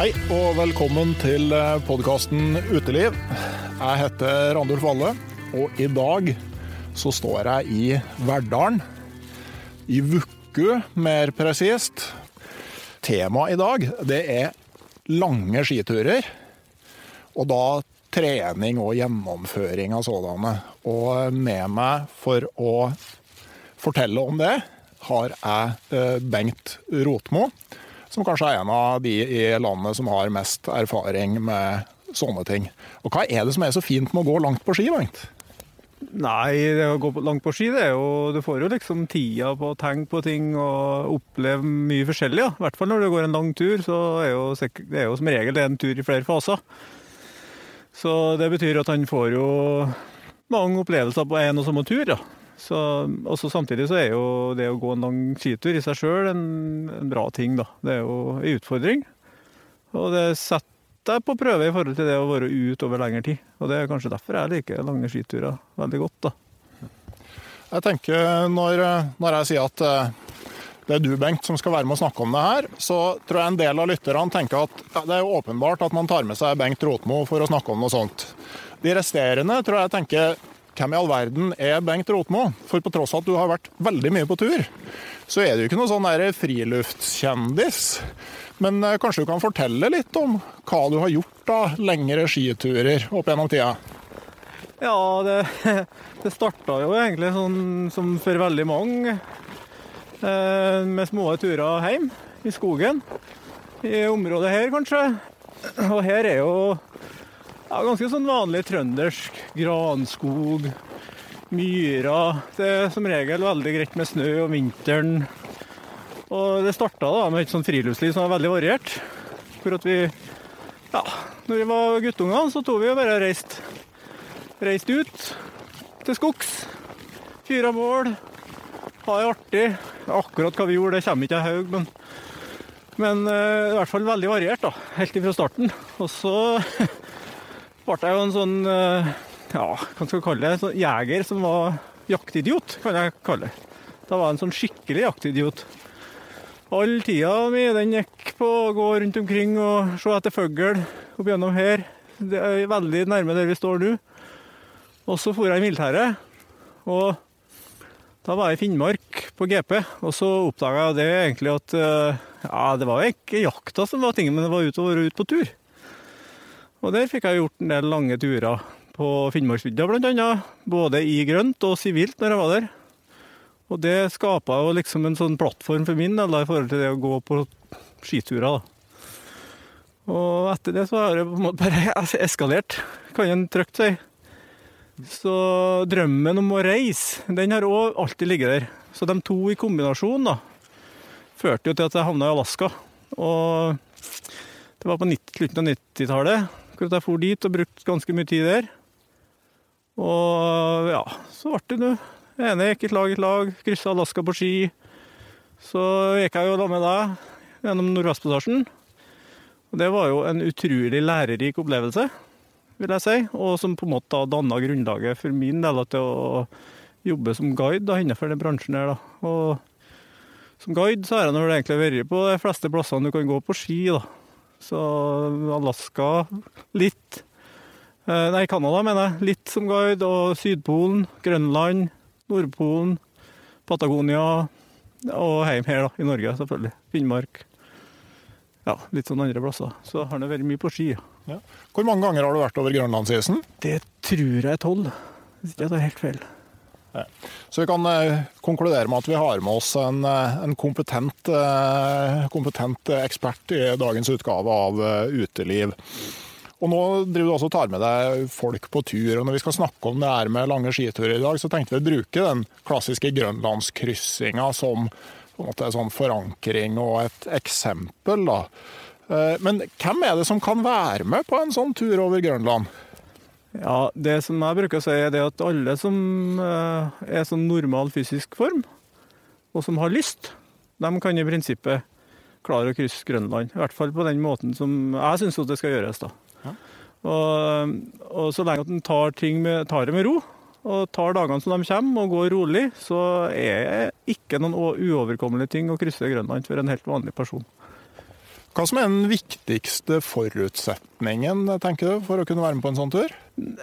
Hei og velkommen til podkasten Uteliv. Jeg heter Randulf Valle, og i dag så står jeg i Verdalen. I Vukku, mer presist. Temaet i dag, det er lange skiturer. Og da trening og gjennomføring av sådanne. Og med meg for å fortelle om det, har jeg eh, Bengt Rotmo som kanskje er en av de i landet som har mest erfaring med sånne ting. Og Hva er det som er så fint med å gå langt på ski, Bengt? Nei, det å gå langt på ski, det er jo Du får jo liksom tida på å tenke på ting og oppleve mye forskjellig. Ja. I hvert fall når du går en lang tur, så er jo, det er jo som regel en tur i flere faser. Så det betyr at han får jo mange opplevelser på en og samme tur. Ja. Så, også samtidig så er jo det å gå en lang skitur i seg sjøl en, en, bra ting, da. Det er jo en utfordring. Og det setter jeg på prøve i forhold til det å være ute over lengre tid. Og det er kanskje derfor jeg liker lange skiturer veldig godt, da. Jeg tenker når, når jeg sier at eh, det er du, Bengt, som skal være med å snakke om det her, så tror jeg en del av lytterne tenker at ja, det er jo åpenbart at man tar med seg Bengt Rotmo for å snakke om noe sånt. De resterende tror jeg tenker hvem i all verden er Bengt Rotmo? For på tross av at du har vært veldig mye på tur, så er du ikke noe sånn friluftskjendis. Men eh, kanskje du kan fortelle litt om hva du har gjort av lengre skiturer opp gjennom tida? Ja, det, det starta jo egentlig sånn som for veldig mange. Eh, med små turer hjem i skogen. I området her, kanskje. Og her er jo ja, ganske sånn vanlig trøndersk. Granskog, myrer. Det er som regel veldig greit med snø om vinteren. Og det starta da med et sånt friluftsliv som var veldig variert. For at vi Ja, når vi var guttunger, så tok vi jo bare og reiste reist ut til skogs. Fyra mål. Ha det artig. Akkurat hva vi gjorde, det kommer ikke jeg haug, men men uh, i hvert fall veldig variert, da. Helt ifra starten. Og så ble jeg jo en sånn uh, ja, hva skal jeg kalle det, sånn jeger som var jaktidiot, kan jeg kalle det. Da var jeg en sånn skikkelig jaktidiot. All tida mi den gikk på å gå rundt omkring og se etter fugl opp gjennom her. Det er veldig nærme der vi står nå. Og så for jeg i militæret. Og da var jeg i Finnmark på GP, og så oppdaga jeg det egentlig at ja, det var ikke jakta som var tingen, men det var og være ute på tur. Og der fikk jeg gjort en del lange turer på Finnmarksvidda bl.a. Både i grønt og sivilt når jeg var der. Og det skapa jo liksom en sånn plattform for min del i forhold til det å gå på skiturer. Og etter det så har det på en måte bare eskalert, kan en trygt si. Så drømmen om å reise, den har òg alltid ligget der. Så de to i kombinasjon da, førte jo til at jeg havna i Alaska. Og det var på 90, slutten av 90-tallet akkurat jeg for dit og brukte ganske mye tid der. Og ja, så ble det nå. ene gikk et lag, et lag, kryssa Alaska på ski. Så gikk jeg jo da med deg gjennom Nordvestpassasjen. Og det var jo en utrolig lærerik opplevelse, vil jeg si. Og som på en måte da danna grunnlaget for min del til å jobbe som guide da, innenfor den bransjen her. da. Og som guide så har jeg egentlig vært på de fleste plassene du kan gå på ski. da. Så Alaska litt. Eh, nei, Canada, mener jeg. Litt som guide. Og Sydpolen, Grønland, Nordpolen, Patagonia. Og hjem her, da, i Norge, selvfølgelig. Finnmark. Ja, litt sånn andre plasser. Så har det vært mye på ski. Ja. Hvor mange ganger har du vært over grønlandsisen? Det tror jeg er tolv, hvis ikke jeg tar helt feil. Så vi kan eh, konkludere med at vi har med oss en, eh, en kompetent, eh, kompetent, ekspert i dagens utgave av Uteliv. Og nå driver du også og tar med deg folk på tur. og Når vi skal snakke om det her med lange skiturer i dag, så tenkte vi å bruke den klassiske grønlandskryssinga som på en måte en sånn forankring og et eksempel. da. Men hvem er det som kan være med på en sånn tur over Grønland? Ja, Det som jeg bruker å si, er det at alle som eh, er sånn normal fysisk form, og som har lyst, de kan i prinsippet klare å krysse Grønland. I hvert fall på den måten som jeg syns det skal gjøres. da. Ja. Og, og så lenge at en tar, tar det med ro, og tar dagene som de kommer, og går rolig, så er det ikke noen uoverkommelige ting å krysse Grønland for en helt vanlig person. Hva som er den viktigste forutsetningen tenker du, for å kunne være med på en sånn tur?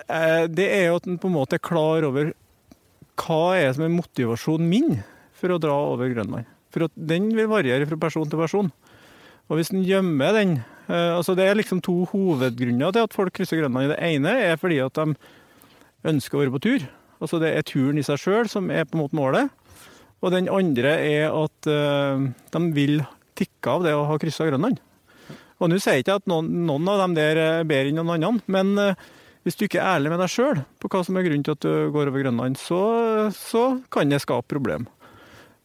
Eh, Det er jo at en på en måte er klar over hva er som er motivasjonen min for å dra over Grønland. For at den vil variere fra person til person. Og hvis en gjemmer den eh, altså Det er liksom to hovedgrunner til at folk krysser Grønland. Det ene er fordi at de ønsker å være på tur. Altså Det er turen i seg sjøl som er på en måte målet. Og den andre er at eh, de vil tikke av det å ha kryssa Grønland. Og nå sier jeg ikke at noen, noen av dem der er bedre enn noen andre, men eh, hvis du ikke er ærlig med deg sjøl på hva som er grunnen til at du går over Grønland, så, så kan det skape problem.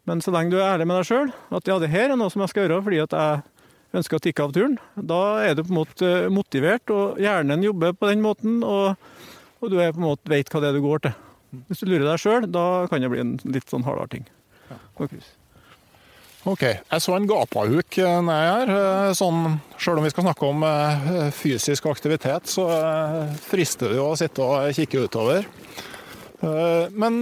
Men så lenge du er ærlig med deg sjøl, at ja, det her er noe som jeg skal gjøre fordi at jeg ønsker å tikke av turen, da er du på en måte motivert, og hjernen jobber på den måten, og, og du er på en måte vet hva det er du går til. Hvis du lurer deg sjøl, da kan det bli en litt sånn hardere ting. Ja. Ok, jeg så en gapahuk eh, nedi her. eh, Sånn, Sjøl om vi skal snakke om eh, fysisk aktivitet, så frister det jo å sitte og kikke utover. Men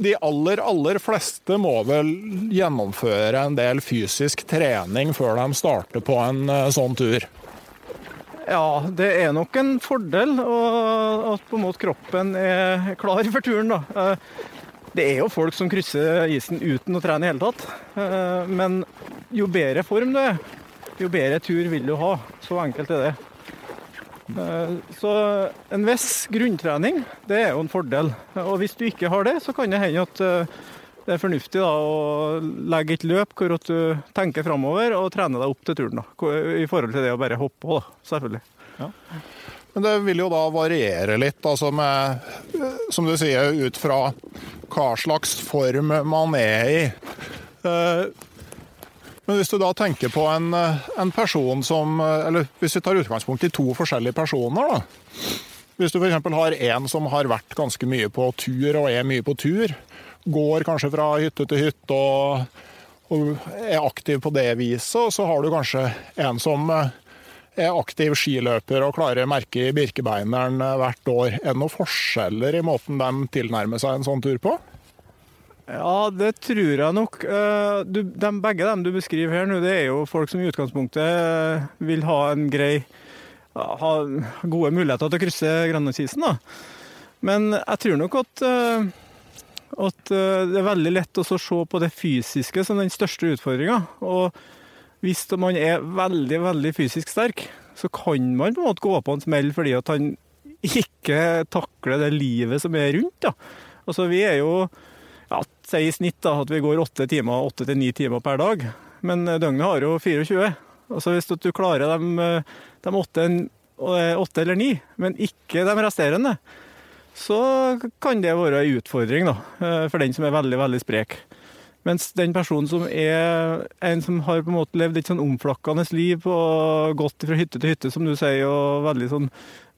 de aller, aller fleste må vel gjennomføre en del fysisk trening før de starter på en sånn tur. Ja, det er nok en fordel at på en måte kroppen er klar for turen. da. Det er jo folk som krysser isen uten å trene i hele tatt. Eh, Men jo bedre form du er, jo bedre tur vil du ha. Så enkelt er det. Eh, Så en viss grunntrening, det er jo en fordel. Og hvis du ikke har det, så kan det hende at eh, det er fornuftig da, å legge et løp hvor du tenker framover og trener deg opp til turen. Da, I forhold til det å bare hoppe på, selvfølgelig. selvfølgelig. Men det vil jo da variere litt, altså med, som du sier, ut fra hva slags form man er i. Eh, Men hvis du da tenker på en, en person som Eller hvis vi tar utgangspunkt i to forskjellige personer, da. Hvis du f.eks. har en som har vært ganske mye på tur og er mye på tur, går kanskje fra hytte til hytte og, og er aktiv på det viset, og så har du kanskje en som eh, er aktiv skiløper og klarer merke i Birkebeineren eh, hvert år. Er det noen forskjeller i måten de tilnærmer seg en sånn tur på? Ja, det tror jeg nok. Eh, Du, de, begge dem du beskriver her nå, det er jo folk som i utgangspunktet eh, vil ha en grei ha gode muligheter til å krysse Grønlandsisen. da. Men jeg tror nok at, at det er veldig lett å se på det fysiske som den største utfordringa. Og hvis man er veldig, veldig fysisk sterk, så kan man på en måte gå på en smell fordi at han ikke takler det livet som er rundt. da. Altså, vi er jo ja, si i snitt da, at vi går åtte timer, åtte til ni timer per dag. Men døgnet har jo 24. Altså Hvis du klarer de, de åtte, åtte, eller ni, men ikke de resterende, så kan det være en utfordring da, for den som er veldig, veldig sprek. Mens den personen som er en som har på en måte levd et sånn omflakkende liv og gått fra hytte til hytte, som du sier, og veldig sånn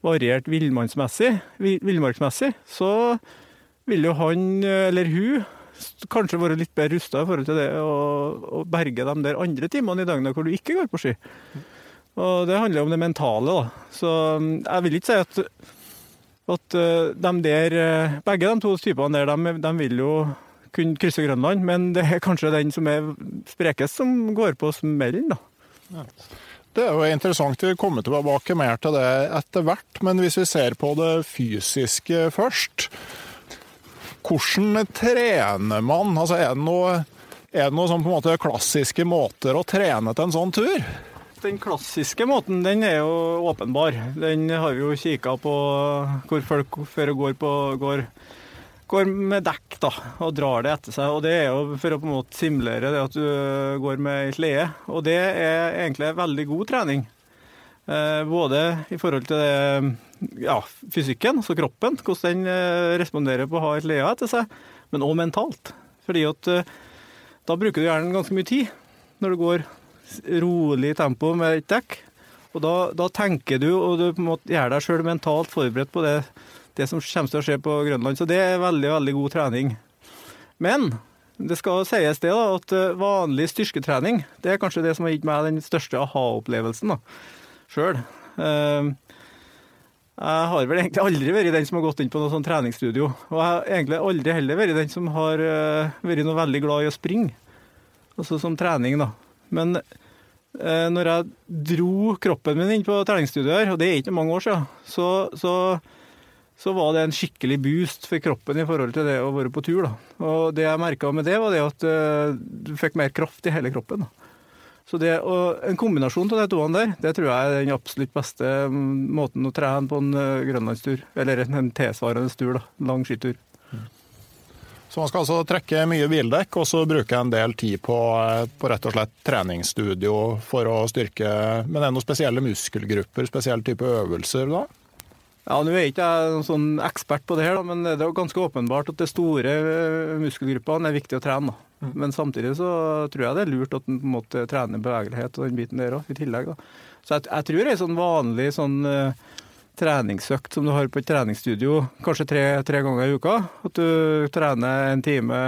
variert villmarksmessig, så vil jo han eller hun kanskje være litt bedre rusta i forhold til det å, berge de der andre timene i døgnet hvor du ikke går på ski. Og det handler om det mentale, da. Så mm, jeg vil ikke si at, at eh, de der, eh, begge de to typene der, de, de vil jo kunne krysse Grønland, men det er kanskje den som er sprekest, som går på smellen, da. Ja. Det er jo interessant. Vi kommer tilbake mer til det etter hvert. Men hvis vi ser på det fysiske først. Hvordan trener man? Altså, er det noen noe sånn på en måte klassiske måter å trene til en sånn tur? Den klassiske måten den er jo åpenbar. Den har vi jo kikka på hvor folk før går, på, går, går med dekk da, og drar det etter seg. Og Det er jo for å på en måte simulere det at du går med ei slede. Og det er egentlig veldig god trening. Eh, både i forhold til det ja, fysikken, altså kroppen, hvordan den eh, responderer på å ha et slede etter seg, men òg mentalt. Fordi at eh, da bruker du gjerne ganske mye tid når du går rolig tempo med et dekk. Og da, da, tenker du, og du på en måte gjør deg sjøl mentalt forberedt på det, det, som kommer til å skje på Grønland. Så det er veldig, veldig god trening. Men det skal sies det da, at eh, vanlig styrketrening det er kanskje det som har gitt meg den største aha-opplevelsen sjøl. Jeg har vel egentlig aldri vært den som har gått inn på noe sånn treningsstudio. Og jeg har egentlig aldri heller vært den som har eh, vært noe veldig glad i å springe. Altså som trening, da. Men eh, når jeg dro kroppen min inn på treningsstudio her, og det er ikke mange år siden, så, så, så, var det en skikkelig boost for kroppen i forhold til det å være på tur. Da. Og det jeg merka med det, var det at eh, du fikk mer kraft i hele kroppen. da. Så det, og En kombinasjon av de to der, det tror jeg er den absolutt beste måten å trene på en uh, grønlandstur. Eller en, tilsvarende tur, da. Lang skitur. Så man skal altså trekke mye bildekk og så bruke en del tid på, eh, på rett og slett treningsstudio for å styrke Men er det noen spesielle muskelgrupper, spesiell type øvelser da? Ja, Nå er jeg ikke jeg noen sånn ekspert på det, her, da, men det er ganske åpenbart at de store eh, muskelgruppene er viktig å trene. da. Mm. Men samtidig så tror jeg det er lurt at en på en måte trener bevegelighet og den biten der òg, i tillegg. da. Så jeg, jeg tror ei sånn vanlig sånn uh, treningsøkt som du har på et treningsstudio, kanskje tre, tre, ganger i uka, at du trener en time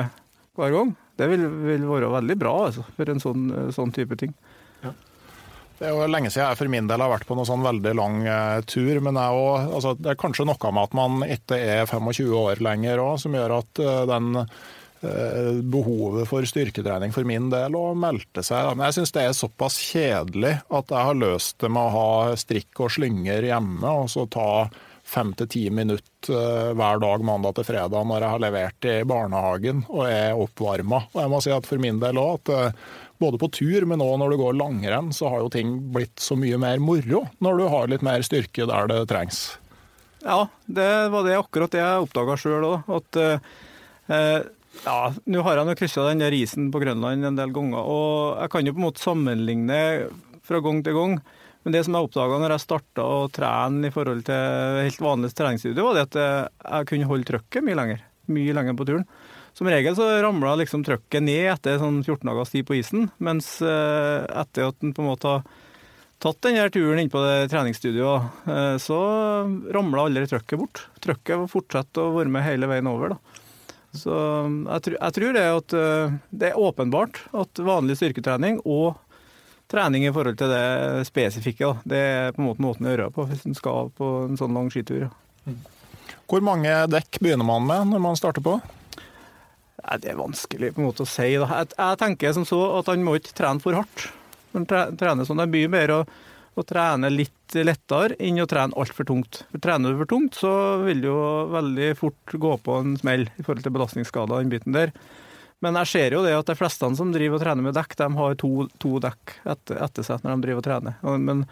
hver gang, det vil, vil være veldig bra altså, for en sånn, sånn type ting. Det er jo lenge siden jeg for min del har vært på noen sånn veldig lang uh, tur. Men jeg også, altså, det er kanskje noe med at man ikke er 25 år lenger òg, som gjør at uh, den Eh, behovet for styrketrening for min del og meldte seg. Men jeg syns det er såpass kjedelig at jeg har løst det med å ha strikk og slynger hjemme, og så ta fem til ti minutter eh, hver dag mandag til fredag når jeg har levert i barnehagen og er oppvarma. Og jeg må si at for min del òg at eh, både på tur, men òg når du går langrenn, så har jo ting blitt så mye mer moro når du har litt mer styrke der det trengs. Ja, det var det akkurat det jeg oppdaga sjøl òg. At eh, ja, nå har jeg nå kryssa den der isen på Grønland en del ganger, og jeg kan jo på en måte sammenligne fra gang til gang. Men det som jeg oppdaga når jeg starta å trene i forhold til helt vanlig treningsstudio, var det at jeg kunne holde trøkket mye lenger. Mye lenger på turen. Som regel så ramla liksom trøkket ned etter sånn 14 dagers tid på isen, mens eh, etter at en på en måte har tatt denne turen inn på det treningsstudioet, eh, så ramla aldri trøkket bort. Trøkket fortsetter å være med hele veien over. da. Så tror, jeg tror det, at, eh, det er åpenbart at vanlig styrketrening og trening i forhold til det spesifikke, det er på en måte måten å gjøre på hvis en skal på en sånn lang skitur. Hvor mange dekk begynner man med når man starter på? Nei, det er vanskelig på en måte å si. Jeg, jeg, tenker som så at han må ikke trene for hardt. Han trener sånn, det er mye mer å å trene litt lettere enn å trene altfor tungt. For Trener du for tungt, så vil du jo veldig fort gå på en smell i forhold til belastningsskader. den biten der. Men jeg ser jo det at de fleste som driver og trener med dekk, de har to, to dekk etter, etter, seg når de driver og trener. Men,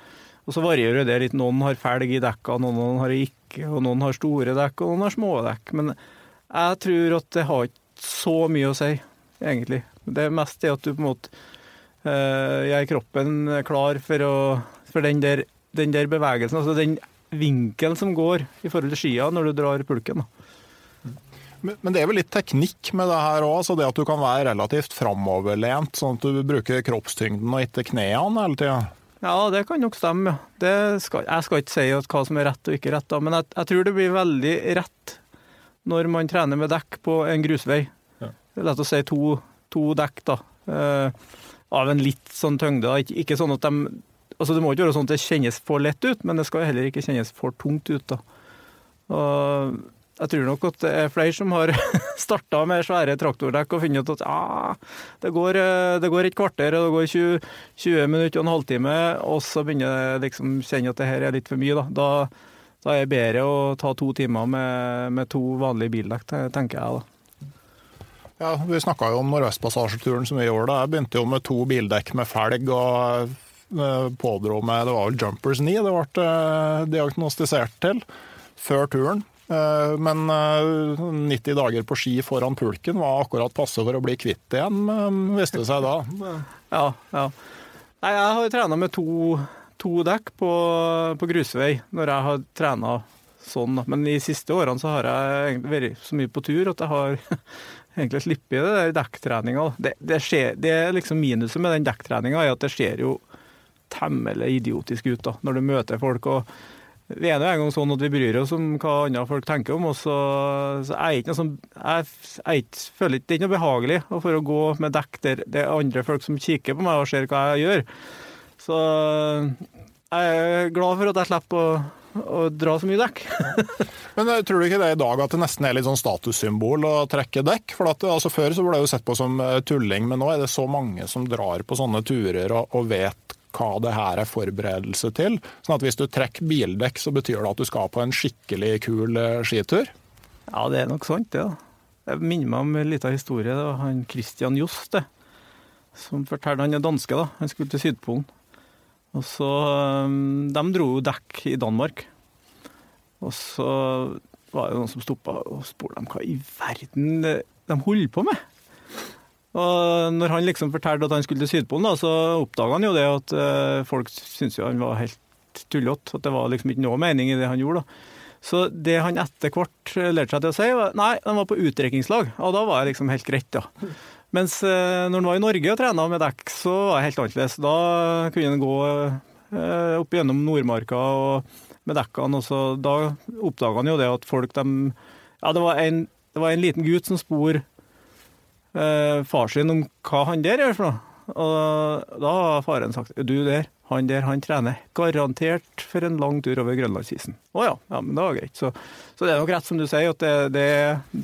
og så varierer det litt. Noen har felg i dekka, noen har ikke, og noen har store dekk, og noen har små dekk. Men jeg tror at det har ikke så mye å si, egentlig. Det er mest det at du på en måte eh, gjør kroppen klar for, å, for den, der, den der bevegelsen, altså den vinkelen som går i forhold til skia når du drar pulken. da. Men men det er vel litt teknikk med det her òg, Altså det at du kan være relativt framoverlent, sånn at du bruker kroppstyngden og ikke knærne hele tida. Ja, det kan nok stemme. skal, jeg skal ikke si hva som er rett og ikke rett, men jeg, jeg tror det blir veldig rett når man trener med dekk på en grusvei. Ja. Det er lett å si to, to dekk, da. Eh, av en litt sånn tyngde. Ikke, ikke sånn at de Altså, det må ikke være sånn at det kjennes for lett ut, men det skal heller ikke kjennes for tungt ut. da. Og jeg tror nok at det er flere som har starta med svære traktordekk og funnet ut at ja, det går, eh, det går et kvarter og det går 20, 20 minutter og en halvtime, og så begynner jeg liksom kjenne at det her er litt for mye. Da, da, da er det bedre å ta to timer med, med to vanlige bildekk, tenker jeg. da. Ja, Vi snakka jo om Nordvestpassasjeturen som vi gjorde. Jeg begynte jo med to bildekk med felg og eh, pådro meg Det var vel Jumpers 9 det ble eh, diagnostisert til før turen. Eh, Men eh, 90 dager på ski foran pulken var akkurat passe for å bli kvitt igjen, viste det seg da. Ja, ja. Nei, jeg har jo trena med to, to dekk på, på grusvei når jeg har trena sånn. Men de siste årene så har jeg vært så mye på tur at jeg har egentlig sluppet det der dekktreninga. Det, det, det er liksom minuset med den dekktreninga er at det ser jo temmelig idiotisk ut da, når du møter folk. og vi er nå en gang sånn at vi bryr oss om hva andre folk tenker om og Så jeg er ikke sånn, jeg, jeg føler ikke det er ikke noe behagelig for å gå med dekk der det er andre folk som kikker på meg og ser hva jeg gjør. Så jeg er glad for at jeg slipper å, å dra så mye dekk. Men eh, tror du ikke det i dag at det nesten er litt sånn statussymbol å trekke dekk? For at, altså, Før så ble det jo sett på som eh, tulling, men nå er det så mange som drar på sånne turer og, og vet hva det her er forberedelse til. Sånn at hvis du trekker bildekk, så betyr det at du skal på en skikkelig kul eh, skitur. Ja, det er nok sant, det. Ja. Jeg minner meg om en liten historie. Det var han Christian Jost, det. Som fortalte Han er danske, da. Han skulle til Sydpolen. Og så um, De dro jo dekk i Danmark. Og så var det noen som stoppa og spurte dem hva i verden de holder på med. Og når han liksom fortalte at han skulle til Sydpolen, da, så oppdaga han jo det at eh, folk syntes jo han var helt tullete. At det var liksom ikke noe mening i det han gjorde. da. Så det han etter hvert lærte seg til å si, var nei, han var på utdrikningslag. Og da var det liksom helt greit, da. Mens eh, når han var i Norge og trena med dekk, så var det helt annerledes. Da kunne han gå eh, opp gjennom Nordmarka med dekkene, og da oppdaga han jo det at folk de, Ja, det var en, det var en liten gutt som spor eh, far sin om hva han der gjør for noe. Og da har faren sagt du der, han der han trener garantert for en lang tur over grønlandsisen. Å ja, ja, men det var greit. Så, så det er nok rett som du sier, at det, det,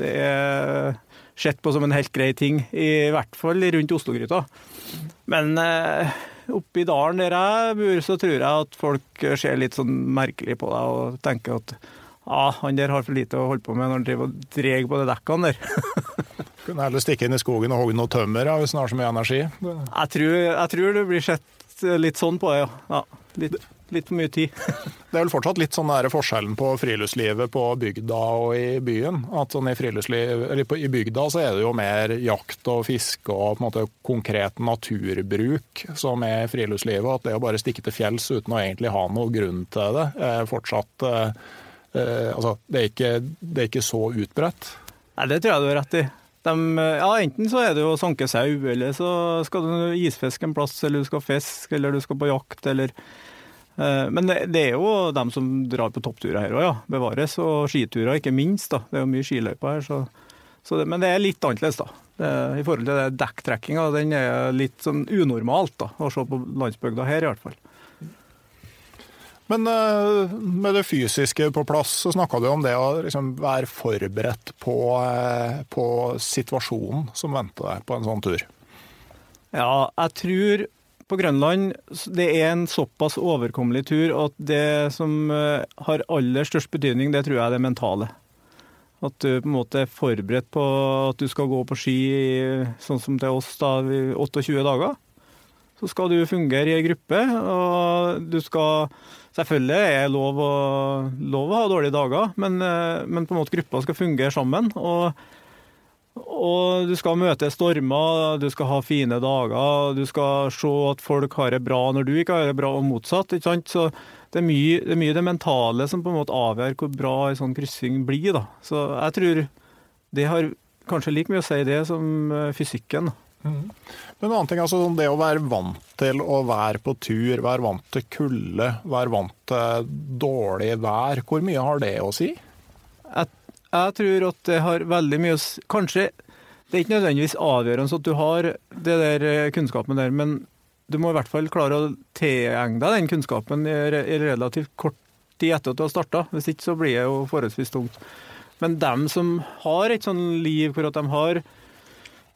det er sett på som en helt grei ting, i hvert fall rundt Oslo-gryta. Men eh, oppe i dalen der jeg bor, så tror jeg at folk ser litt sånn merkelig på deg og tenker at ja, han der har for lite å holde på med når han driver og drar på de dekkene der. Kunne heller stikke inn i skogen og hogge noe tømmer hvis han har så mye energi. Jeg tror, jeg tror det blir sett litt sånn på det, ja. ja litt, litt for mye tid. Det er vel fortsatt litt sånn der forskjellen på friluftslivet på bygda og i byen. At sånn i, friluftsliv, eller på, I bygda så er det jo mer jakt og fiske og på en måte konkret naturbruk som er friluftslivet. At det å bare stikke til fjells uten å egentlig ha noe grunn til det, er fortsatt eh, eh, Altså, det er, ikke, det er ikke så utbredt. Nei, det tror jeg du har rett i. De, ja, enten så er det jo å sanke sau, eller så skal du isfiske en plass, eller du skal fiske, eller du skal på jakt, eller Men det, det er jo dem som drar på toppturer her òg, ja. Bevares. Og skiturer, ikke minst. da. Det er jo mye skiløyper her. Så, så det, men det er litt annerledes, da. Det, I forhold til det dekktrekkinga, den er litt sånn unormalt da, å se på landsbygda her, i hvert fall. Men eh, med det fysiske på plass, så snakka du om det å liksom være forberedt på, eh, på situasjonen som venter deg på en sånn tur. Ja, jeg tror på Grønland det er en såpass overkommelig tur at det som eh, har aller størst betydning, det tror jeg er det mentale. At du på en måte er forberedt på at du skal gå på ski sånn som til oss da, i 28 dager. Så skal du fungere i ei gruppe, og du skal Selvfølgelig er det lov lov å ha dårlige dager, men, eh, men på en måte gruppa skal fungere sammen. og og du skal møte stormer, du skal ha fine dager, du skal se at folk har det bra når du ikke har det bra, og motsatt. ikke sant? Så det er, mye, det er mye det mentale som på en måte avgjør hvor bra en sånn kryssing blir. da. Så jeg tror det har kanskje like mye å si det som fysikken. fysikken. Men en annen ting, altså det å være vant til å være på tur, være vant til kulde, være vant til dårlig vær, hvor mye har det å si? Jeg, jeg tror at det har veldig mye å Kanskje det er ikke nødvendigvis avgjørende at du har det der eh, kunnskapen der, men du må i hvert fall klare å tilegne deg den kunnskapen i relativt kort tid etter at du har starta. Hvis ikke så blir det jo forholdsvis tungt. Men dem som har et sånn liv hvor at de har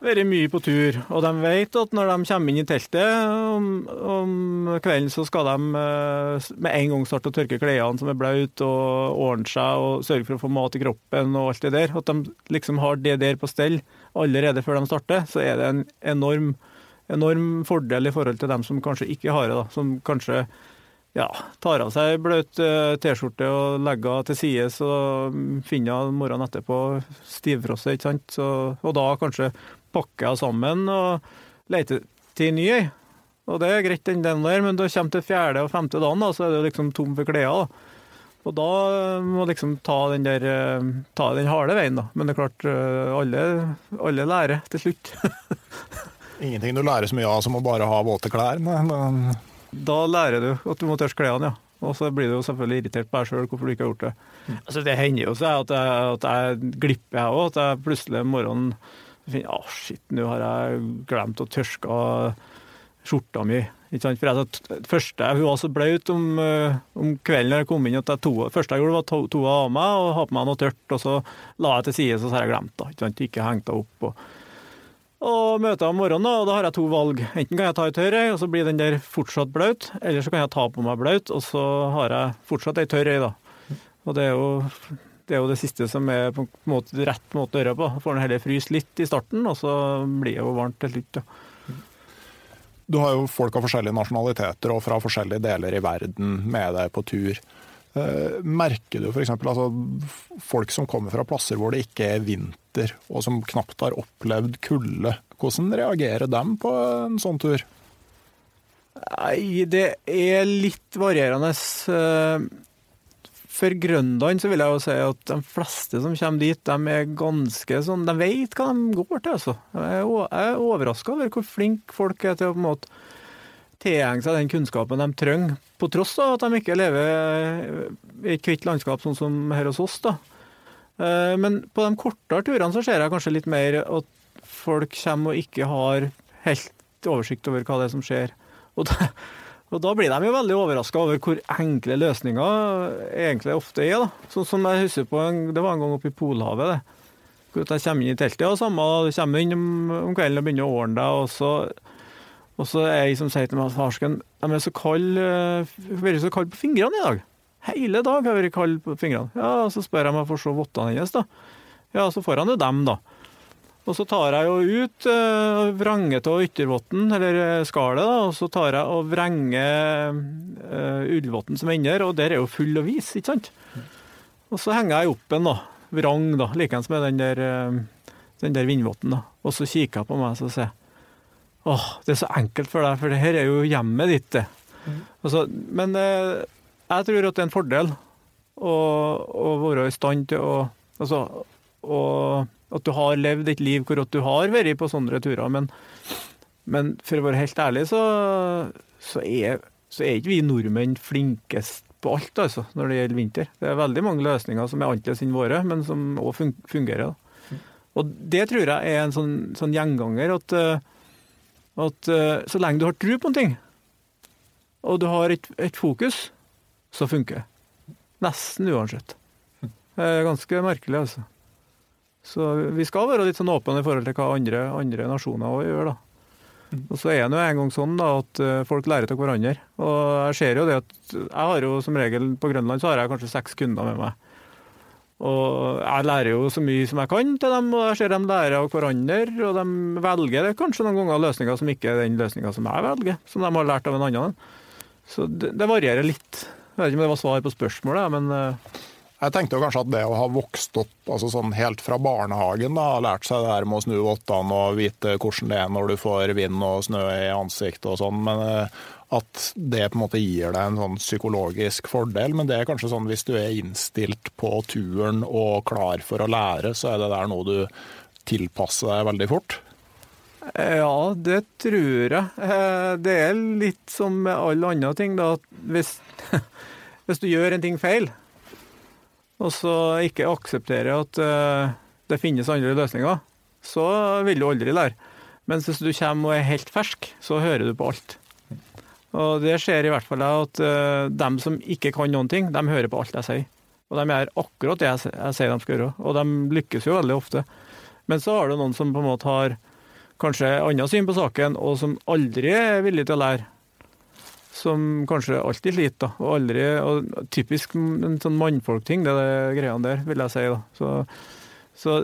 vært mye på tur, og de vet at når de kommer inn i teltet om, om kvelden, så skal de eh, med en gang starte å tørke klærne som er blaute, og ordne seg og sørge for å få mat i kroppen og alt det der. At de liksom har det der på stell allerede før de starter, så er det en enorm, enorm fordel i forhold til dem som kanskje ikke har det, da. Som kanskje ja, tar av seg bløt eh, T-skjorte og legger til side, så finner morgenen etterpå stivfrosset, ikke sant. Så, og da kanskje pakker sammen og leter til nye. Og det er greit, den der, men da kommer til fjerde og femte dagen, da, så er det liksom tom for klær. da. Og da må liksom ta den der eh, ta den harde veien, da. Men det er klart, eh, alle, alle lærer til slutt. Ingenting du lærer så mye av som å bare ha våte klær. men- men Da lærer du at du må tørke klærne, ja. Og så blir du jo selvfølgelig irritert på deg sjøl hvorfor du ikke har gjort det. Altså, det hender jo seg at jeg, at jeg glipper, jeg òg. At jeg plutselig om morgenen finner Å, shit, nå har jeg glemt å tørke skjorta mi. Ikke sant? For jeg, det første, Hun var så blaut om, eh, om kvelden når jeg kom inn at jeg første jeg gjorde, var to, av meg og ha på meg noe tørt. Og så la jeg til side, så har jeg glemt det. Ikke, ikke hengt det opp. og og møter jeg om morgenen, og da har jeg to valg. Enten kan jeg ta ei tørr ei, og så blir den der fortsatt blaut, eller så kan jeg ta på meg blaut, og så har jeg fortsatt ei tørr ei, da. Og det er jo det, er jo det siste som er på en måte rett måte å gjøre på. Får den heller fryse litt i starten, og så blir det jo varmt til slutt. Ja. Du har jo folk av forskjellige nasjonaliteter og fra forskjellige deler i verden med deg på tur. Eh, Merker du f.eks. Altså, folk som kommer fra plasser hvor det ikke er vinter, og som knapt har opplevd kulde. Hvordan reagerer dem på en sånn tur? Nei, det er litt varierende. For Grønland så vil jeg jo si at de fleste som kommer dit, de er ganske sånn De vet hva de går til, altså. Jeg er er overraska over hvor flinke folk er til å på en måte tilhenge seg den kunnskapen de trenger, på tross av at de ikke lever i et hvitt landskap sånn som her hos oss. da. Eh, Men på de kortere turene så ser jeg kanskje litt mer at folk kommer og ikke har helt oversikt over hva det er som skjer. Og da, og da blir de jo veldig overraska over hvor enkle løsninger egentlig ofte er. da. Sånn som jeg husker på, en, Det var en gang oppe i Polhavet. det. Hvor Jeg kommer inn i teltet, og samme, du kommer inn om, kvelden og begynner å ordne deg, og så, og så er jeg som sier til meg at farsken, de er så kalde, vært så kald på fingrene i dag. Hele dag har jeg vært kald på fingrene. Ja, Så spør jeg om jeg får se vottene hennes, da. Ja, så får han jo dem, da. Og så tar jeg jo ut eh, vranget av yttervotten, eller eh, skallet, da, og så tar jeg og vrenger eh, ullvotten som ender, og der er jo full og vis, ikke sant? Og så henger jeg opp en, da. Vrang, da. Likeens med den der, eh, den der vindvotten, da. Og så kikker jeg på meg og sier Åh, det er så enkelt for deg, for det her er jo hjemmet ditt, det. Mm. Altså, men eh, jeg tror at det er en fordel å, å være i stand til å Altså, og at du har levd et liv hvor du har vært på sånne turer, men, men for å være helt ærlig, så, så, er, så er ikke vi nordmenn flinkest på alt, altså, når det gjelder vinter. Det er veldig mange løsninger som er annerledes enn våre, men som òg fungerer. Da. Og det tror jeg er en sånn, sånn gjenganger, at, eh, at eh, så lenge du har tro på en ting, og du har et, et fokus, så funker det. Nesten uansett. Det er ganske merkelig, altså. Så vi skal være litt sånn åpne i forhold til hva andre, andre nasjoner også gjør, da. Og så er det jo en gang sånn da, at eh, folk lærer av hverandre. Og jeg ser jo det at jeg har jo som regel på Grønland så har jeg kanskje seks kunder med meg. Og jeg lærer jo så mye som jeg kan til dem, og jeg ser dem lære av hverandre. Og de velger det kanskje noen ganger løsninger som ikke er den løsninga som jeg velger, som de har lært av en annen. Så det, det varierer litt. Jeg vet ikke om det var svar på spørsmålet, men eh, Jeg tenkte jo kanskje at det å ha vokst opp altså sånn helt fra barnehagen, da, lært seg det her med å snu vottene og vite hvordan det er når du får vind og snø i ansiktet og sånn, men eh, at det på en måte gir deg en sånn psykologisk fordel. Men det er kanskje sånn hvis du er innstilt på turen og klar for å lære, så er det der noe du tilpasser deg veldig fort? Ja, det tror jeg. Eh, det er litt som med alle andre ting, da. Hvis, hvis du gjør en ting feil, og så ikke aksepterer at uh, det finnes andre løsninger, så vil du aldri lære. Mens hvis du kommer og er helt fersk, så hører du på alt. Og det skjer i hvert fall at uh, dem som ikke kan noen ting, de hører på alt jeg sier. Og de gjør akkurat det jeg, jeg sier de skal gjøre, og de lykkes jo veldig ofte. Men så har du noen som på en måte har kanskje annet syn på saken, og som aldri er villig til å lære som kanskje alltid sliter. da, og aldri, og Typisk en sånn mannfolkting, det er greiene der, vil jeg si. da. Så, så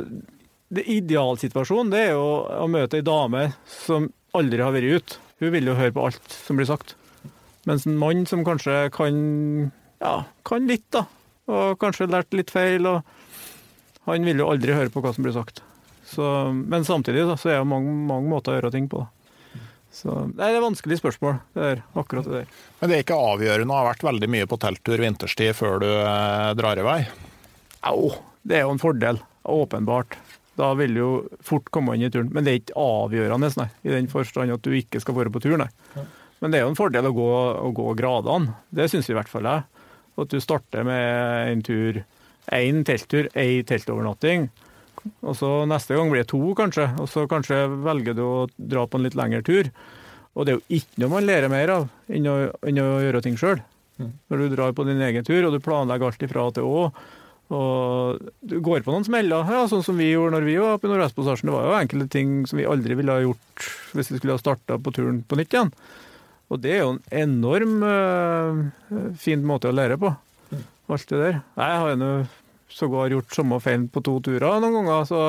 det Idealsituasjonen det er jo å møte ei dame som aldri har vært ute. Hun vil jo høre på alt som blir sagt. Mens en mann som kanskje kan, ja, kan litt, da, og kanskje lært litt feil, og han vil jo aldri høre på hva som blir sagt. Så, men samtidig da, så er det mange, mange måter å gjøre ting på. da. Så, det er et vanskelig spørsmål, det der, akkurat det der. Men det er ikke avgjørende å ha vært veldig mye på telttur vinterstid før du eh, drar i vei? Au, det er jo en fordel, åpenbart. Da vil du jo fort komme inn i turen. Men det er ikke avgjørende, nei, i den forstand at du ikke skal være på tur, nei. Men det er jo en fordel å gå, å gå gradene. Det syns i hvert fall jeg. At du starter med en tur, én telttur, én teltovernatting. Og så neste gang blir det to, kanskje. Og så kanskje velger du å dra på en litt lengre tur. Og det er jo ikke noe man lærer mer av enn å, enn å gjøre ting sjøl. Mm. Når du drar på din egen tur, og du planlegger alt ifra til å. Og du går på noen smeller, ja, sånn som vi gjorde når vi var oppe i Nordvestpassasjen. Det var jo enkelte ting som vi aldri ville ha gjort hvis vi skulle ha starta på turen på nytt igjen. Og det er jo en enorm uh, fin måte å lære på, mm. alt det der. Jeg har jo sågar gjort samme feil på to turer noen ganger. Så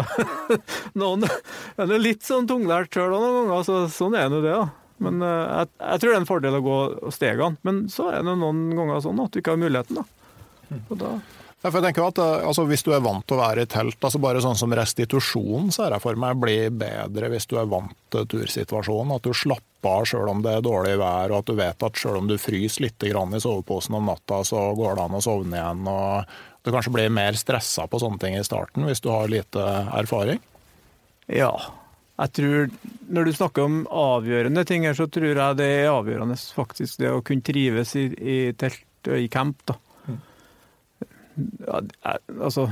noen er litt sånn tunglært sjøl noen ganger, så sånn er nå det. da. Men uh, jeg, jeg, tror det er en fordel å gå stegene. Men så er det noen ganger sånn at du ikke har muligheten. da. Og da ja, jeg tenker at eh, altså, Hvis du er vant til å være i telt, altså bare sånn som restitusjon, ser jeg for meg blir bedre hvis du er vant til tursituasjonen. At du slapper av selv om det er dårlig vær, og at du vet at selv om du fryser litt i soveposen om natta, så går det an å sovne igjen. og du kanskje blir mer stressa på sånne ting i starten hvis du har lite erfaring? Ja. Jeg tror, Når du snakker om avgjørende ting her, så tror jeg det er avgjørende faktisk det å kunne trives i, i telt og i camp. da. Mm. Ja, altså,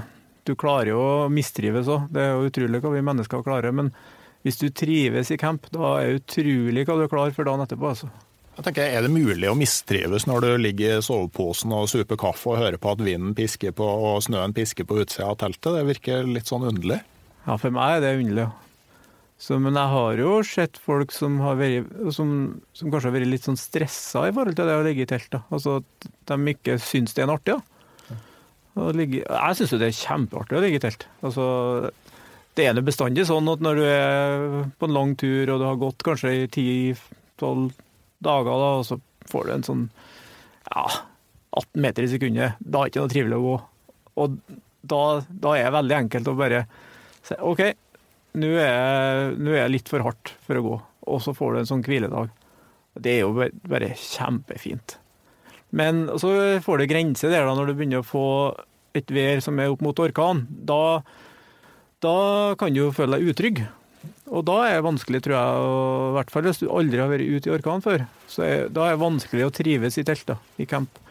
du klarer jo å mistrives òg, det er jo utrolig hva vi mennesker klarer. Men hvis du trives i camp, da er det utrolig hva du er klar for dagen etterpå. altså. Jeg tenker, Er det mulig å mistrives når du ligger i soveposen og super kaffe og hører på at vinden pisker på og snøen pisker på utsida av teltet? Det virker litt sånn underlig? Ja, for meg er det underlig. Så, men jeg har jo sett folk som, vært, som, som kanskje har vært litt sånn stressa i forhold til det å ligge i telt. Da. Altså at de ikke syns det er artig. Ja. Ligge, jeg syns jo det er kjempeartig å ligge i telt. Altså, det er bestandig sånn at når du er på en lang tur og du har gått kanskje i 10-12 dager, da, og så får du en sånn ja, 18 meter i sekundet. Da er det ikke noe trivelig å gå. Og da, da er det veldig enkelt å bare si OK, nå er, det litt for hardt for å gå. Og så får du en sånn hviledag. Det er jo bare kjempefint. Men så får du grenser der da, når du begynner å få et vær som er opp mot orkan. Da, da kan du jo føle deg utrygg. Og da er det vanskelig, tror jeg, og, i hvert fall hvis du aldri har vært ute i orkan før, så er, da er det vanskelig å trives i telt, da, i camp.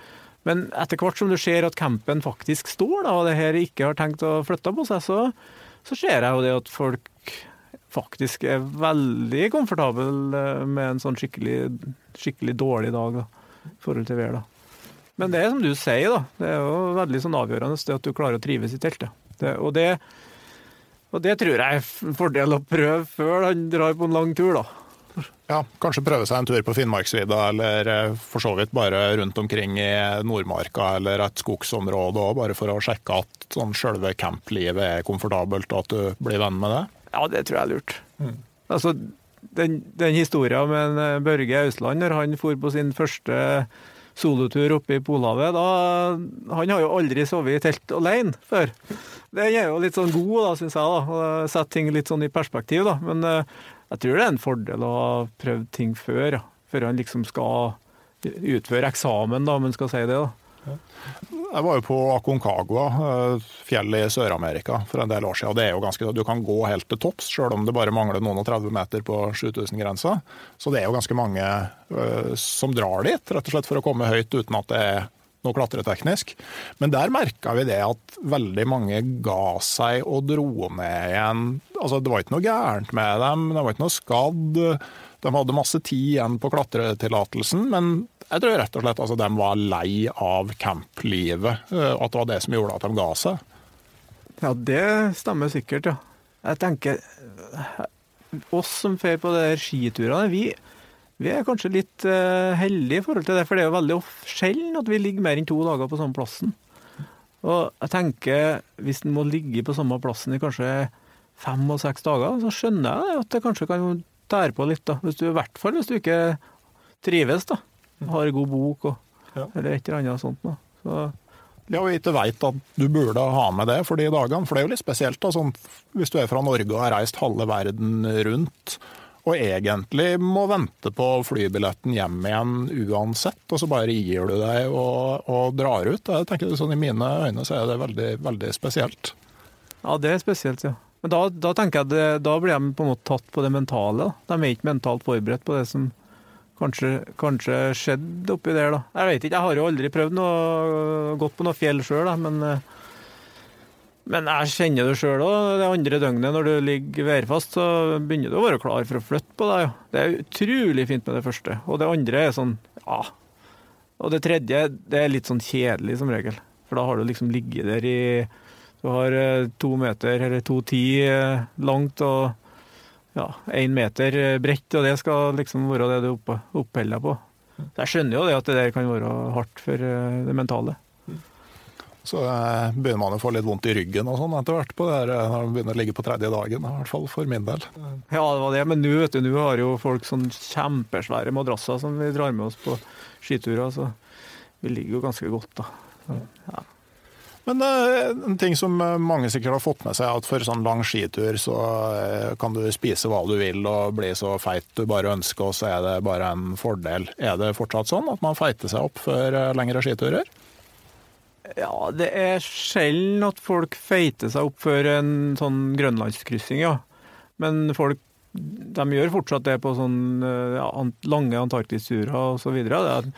Men etter hvert som du ser at campen faktisk står, da, og det her ikke har tenkt å flytte på seg, så, så ser jeg jo det at folk faktisk er veldig komfortable eh, med en sånn skikkelig, skikkelig dårlig dag da, i forhold til vær. da. Men det er som du sier, da. Det er jo veldig sånn avgjørende det at du klarer å trives i teltet. Det, og det og det tror jeg er en fordel å prøve før han drar på en lang tur, da. Ja, kanskje prøve seg en tur på Finnmarksvidda, eller eh, for så vidt bare rundt omkring i Nordmarka eller et skogsområde òg, bare for å sjekke at sånn selve camplivet er komfortabelt, og at du blir venn med det? Ja, det tror jeg er lurt. Mm. Altså, den, den historien med en eh, Børge Ausland når han for på sin første solotur oppe i Polhavet. Han har jo aldri sovet i telt alene før. Det er jo litt sånn god, da, syns jeg. da, Sette ting litt sånn i perspektiv. da, Men eh, jeg tror det er en fordel å ha prøvd ting før, ja, før han liksom skal utføre eksamen, da, om en skal si det. da. Jeg var jo på Aconcagua, eh, fjellet i Sør-Amerika, for en del år siden. Det er jo ganske, du kan gå helt til topps, selv om det bare mangler noen og 30 meter på 7000-grensa. Så det er jo ganske mange uh, som drar dit, rett og slett for å komme høyt uten at det er noe klatreteknisk. Men der merka vi det at veldig mange ga seg og dro ned igjen. Altså, det var ikke noe gærent med dem, det var ikke noe skadd. De hadde masse tid igjen på klatretillatelsen, men jeg tror rett og slett altså, de var lei av camplivet. eh, At det var det som gjorde at de ga seg. Ja, det stemmer sikkert, ja. Jeg tenker eh, Oss som drar på de skiturene, vi, vi er kanskje litt uh, heldige i forhold til det. For det er jo veldig sjelden at vi ligger mer enn to dager på samme plassen. Og jeg tenker, hvis en må ligge på samme plassen i kanskje fem og seks dager, så skjønner jeg at det kanskje kan tære på litt, da. Hvis du, I hvert fall hvis du ikke trives, da. Har god bok og, Ja. eller et eller annet sånt. Da. Så Ja, og ikke veit at du burde ha med det for de dagene. For det er jo litt spesielt da, sånn, hvis du er fra Norge og har reist halve verden rundt, og egentlig må vente på flybilletten hjem igjen uansett, og så bare gir du deg og, og drar ut. Jeg tenker sånn, I mine øyne så er det veldig, veldig spesielt. Ja, det er spesielt, ja. Men da, da tenker jeg det, da blir de på en måte tatt på det mentale. Da. De er ikke mentalt forberedt på det som kanskje, kanskje skjedde oppi der, da. Jeg vet ikke, jeg har jo aldri prøvd noe, gått på noe fjell sjøl, men, eh, men jeg kjenner det sjøl òg. Det andre døgnet når du ligger værfast, så begynner du å være klar for å flytte på deg. Det er utrolig fint med det første. Og det andre er sånn, ja. Og det tredje, det er litt sånn kjedelig som regel. For da har du liksom ligget der i du har eh, to meter eller to ti eh, langt og ja, én meter eh, bredt, og det skal liksom være det du oppholder deg på. Så jeg skjønner jo det at det der kan være hardt for det mentale. Så begynner man å få litt vondt i ryggen og sånn etter hvert på det her, når man begynner å ligge på tredje dagen, i hvert fall for min del. Ja, det var det, men nå vet du, nå har jo folk sånn kjempesvære madrasser som vi drar med oss på skiturer, så vi ligger jo ganske godt, da. Ja. Men eh, en ting som eh, mange sikkert har fått med seg, er at for sånn lang skitur så eh, kan du spise hva du vil og bli så feit du bare ønsker, og så er det bare en fordel. Er det fortsatt sånn at man feiter seg opp før lengre skiturer? Ja, det er sjelden at folk feiter seg opp før en sånn grønlandskryssing, ja. Men folk de gjør fortsatt det på sånn lange antarktisturer og så videre. Det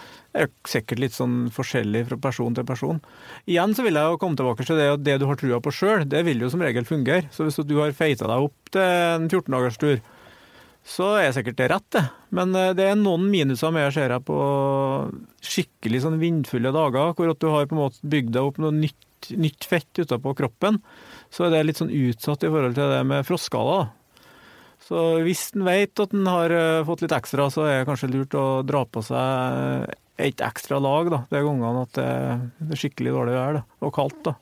sikkert litt sånn forskjellig fra person til person. Igjen så vil jeg jo komme tilbake til det at det du har trua på sjøl, det vil jo som regel fungere. Så hvis du har feita deg opp til en 14 dagers tur, så er sikkert det rett, det. Men eh, det er noen minuser med, ser jeg, på skikkelig sånn vindfulle dager, hvor at du har på en måte bygd deg opp noe nytt, nytt fett utapå kroppen. Så er det litt sånn utsatt i forhold til det med frostskader. Så hvis en vet at en har eh, fått litt ekstra, så er det kanskje lurt å dra på seg et ekstra lag da, de gangene at det er skikkelig dårlig vær da, og kaldt. da.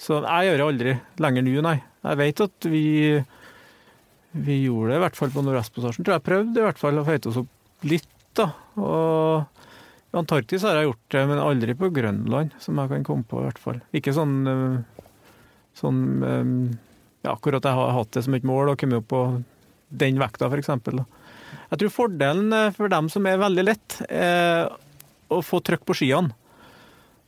Så jeg gjør det aldri lenger nå, nei. Jeg vet at vi vi gjorde det i hvert fall på Nordvestpassasjen. Tror jeg prøvde i hvert fall å feite oss opp litt, da. Og i Antarktis har jeg gjort det, men aldri på Grønland, som jeg kan komme på i hvert fall. Ikke sånn eh, sånn eh, ja, akkurat jeg har hatt det som et mål å komme opp på den vekta, f.eks. Jeg tror fordelen eh, for dem som er veldig lett, er å få trykk på skiene.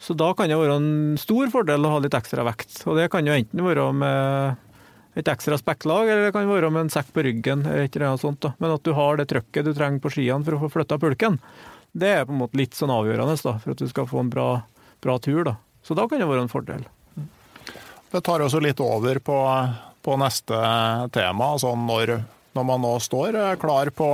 Så da kan det være en stor fordel å ha litt ekstra vekt. Og det kan jo enten være med et ekstra spekklag, eller det kan være med en sekk på ryggen. eller et eller annet sånt. Da. Men at du har det trøkket du trenger på skiene for å få flytta pulken, det er på en måte litt sånn avgjørende da, for at du skal få en bra, bra tur. Da. Så da kan det være en fordel. Det tar også litt over på, på neste tema. Altså når, når man nå står eh, klar på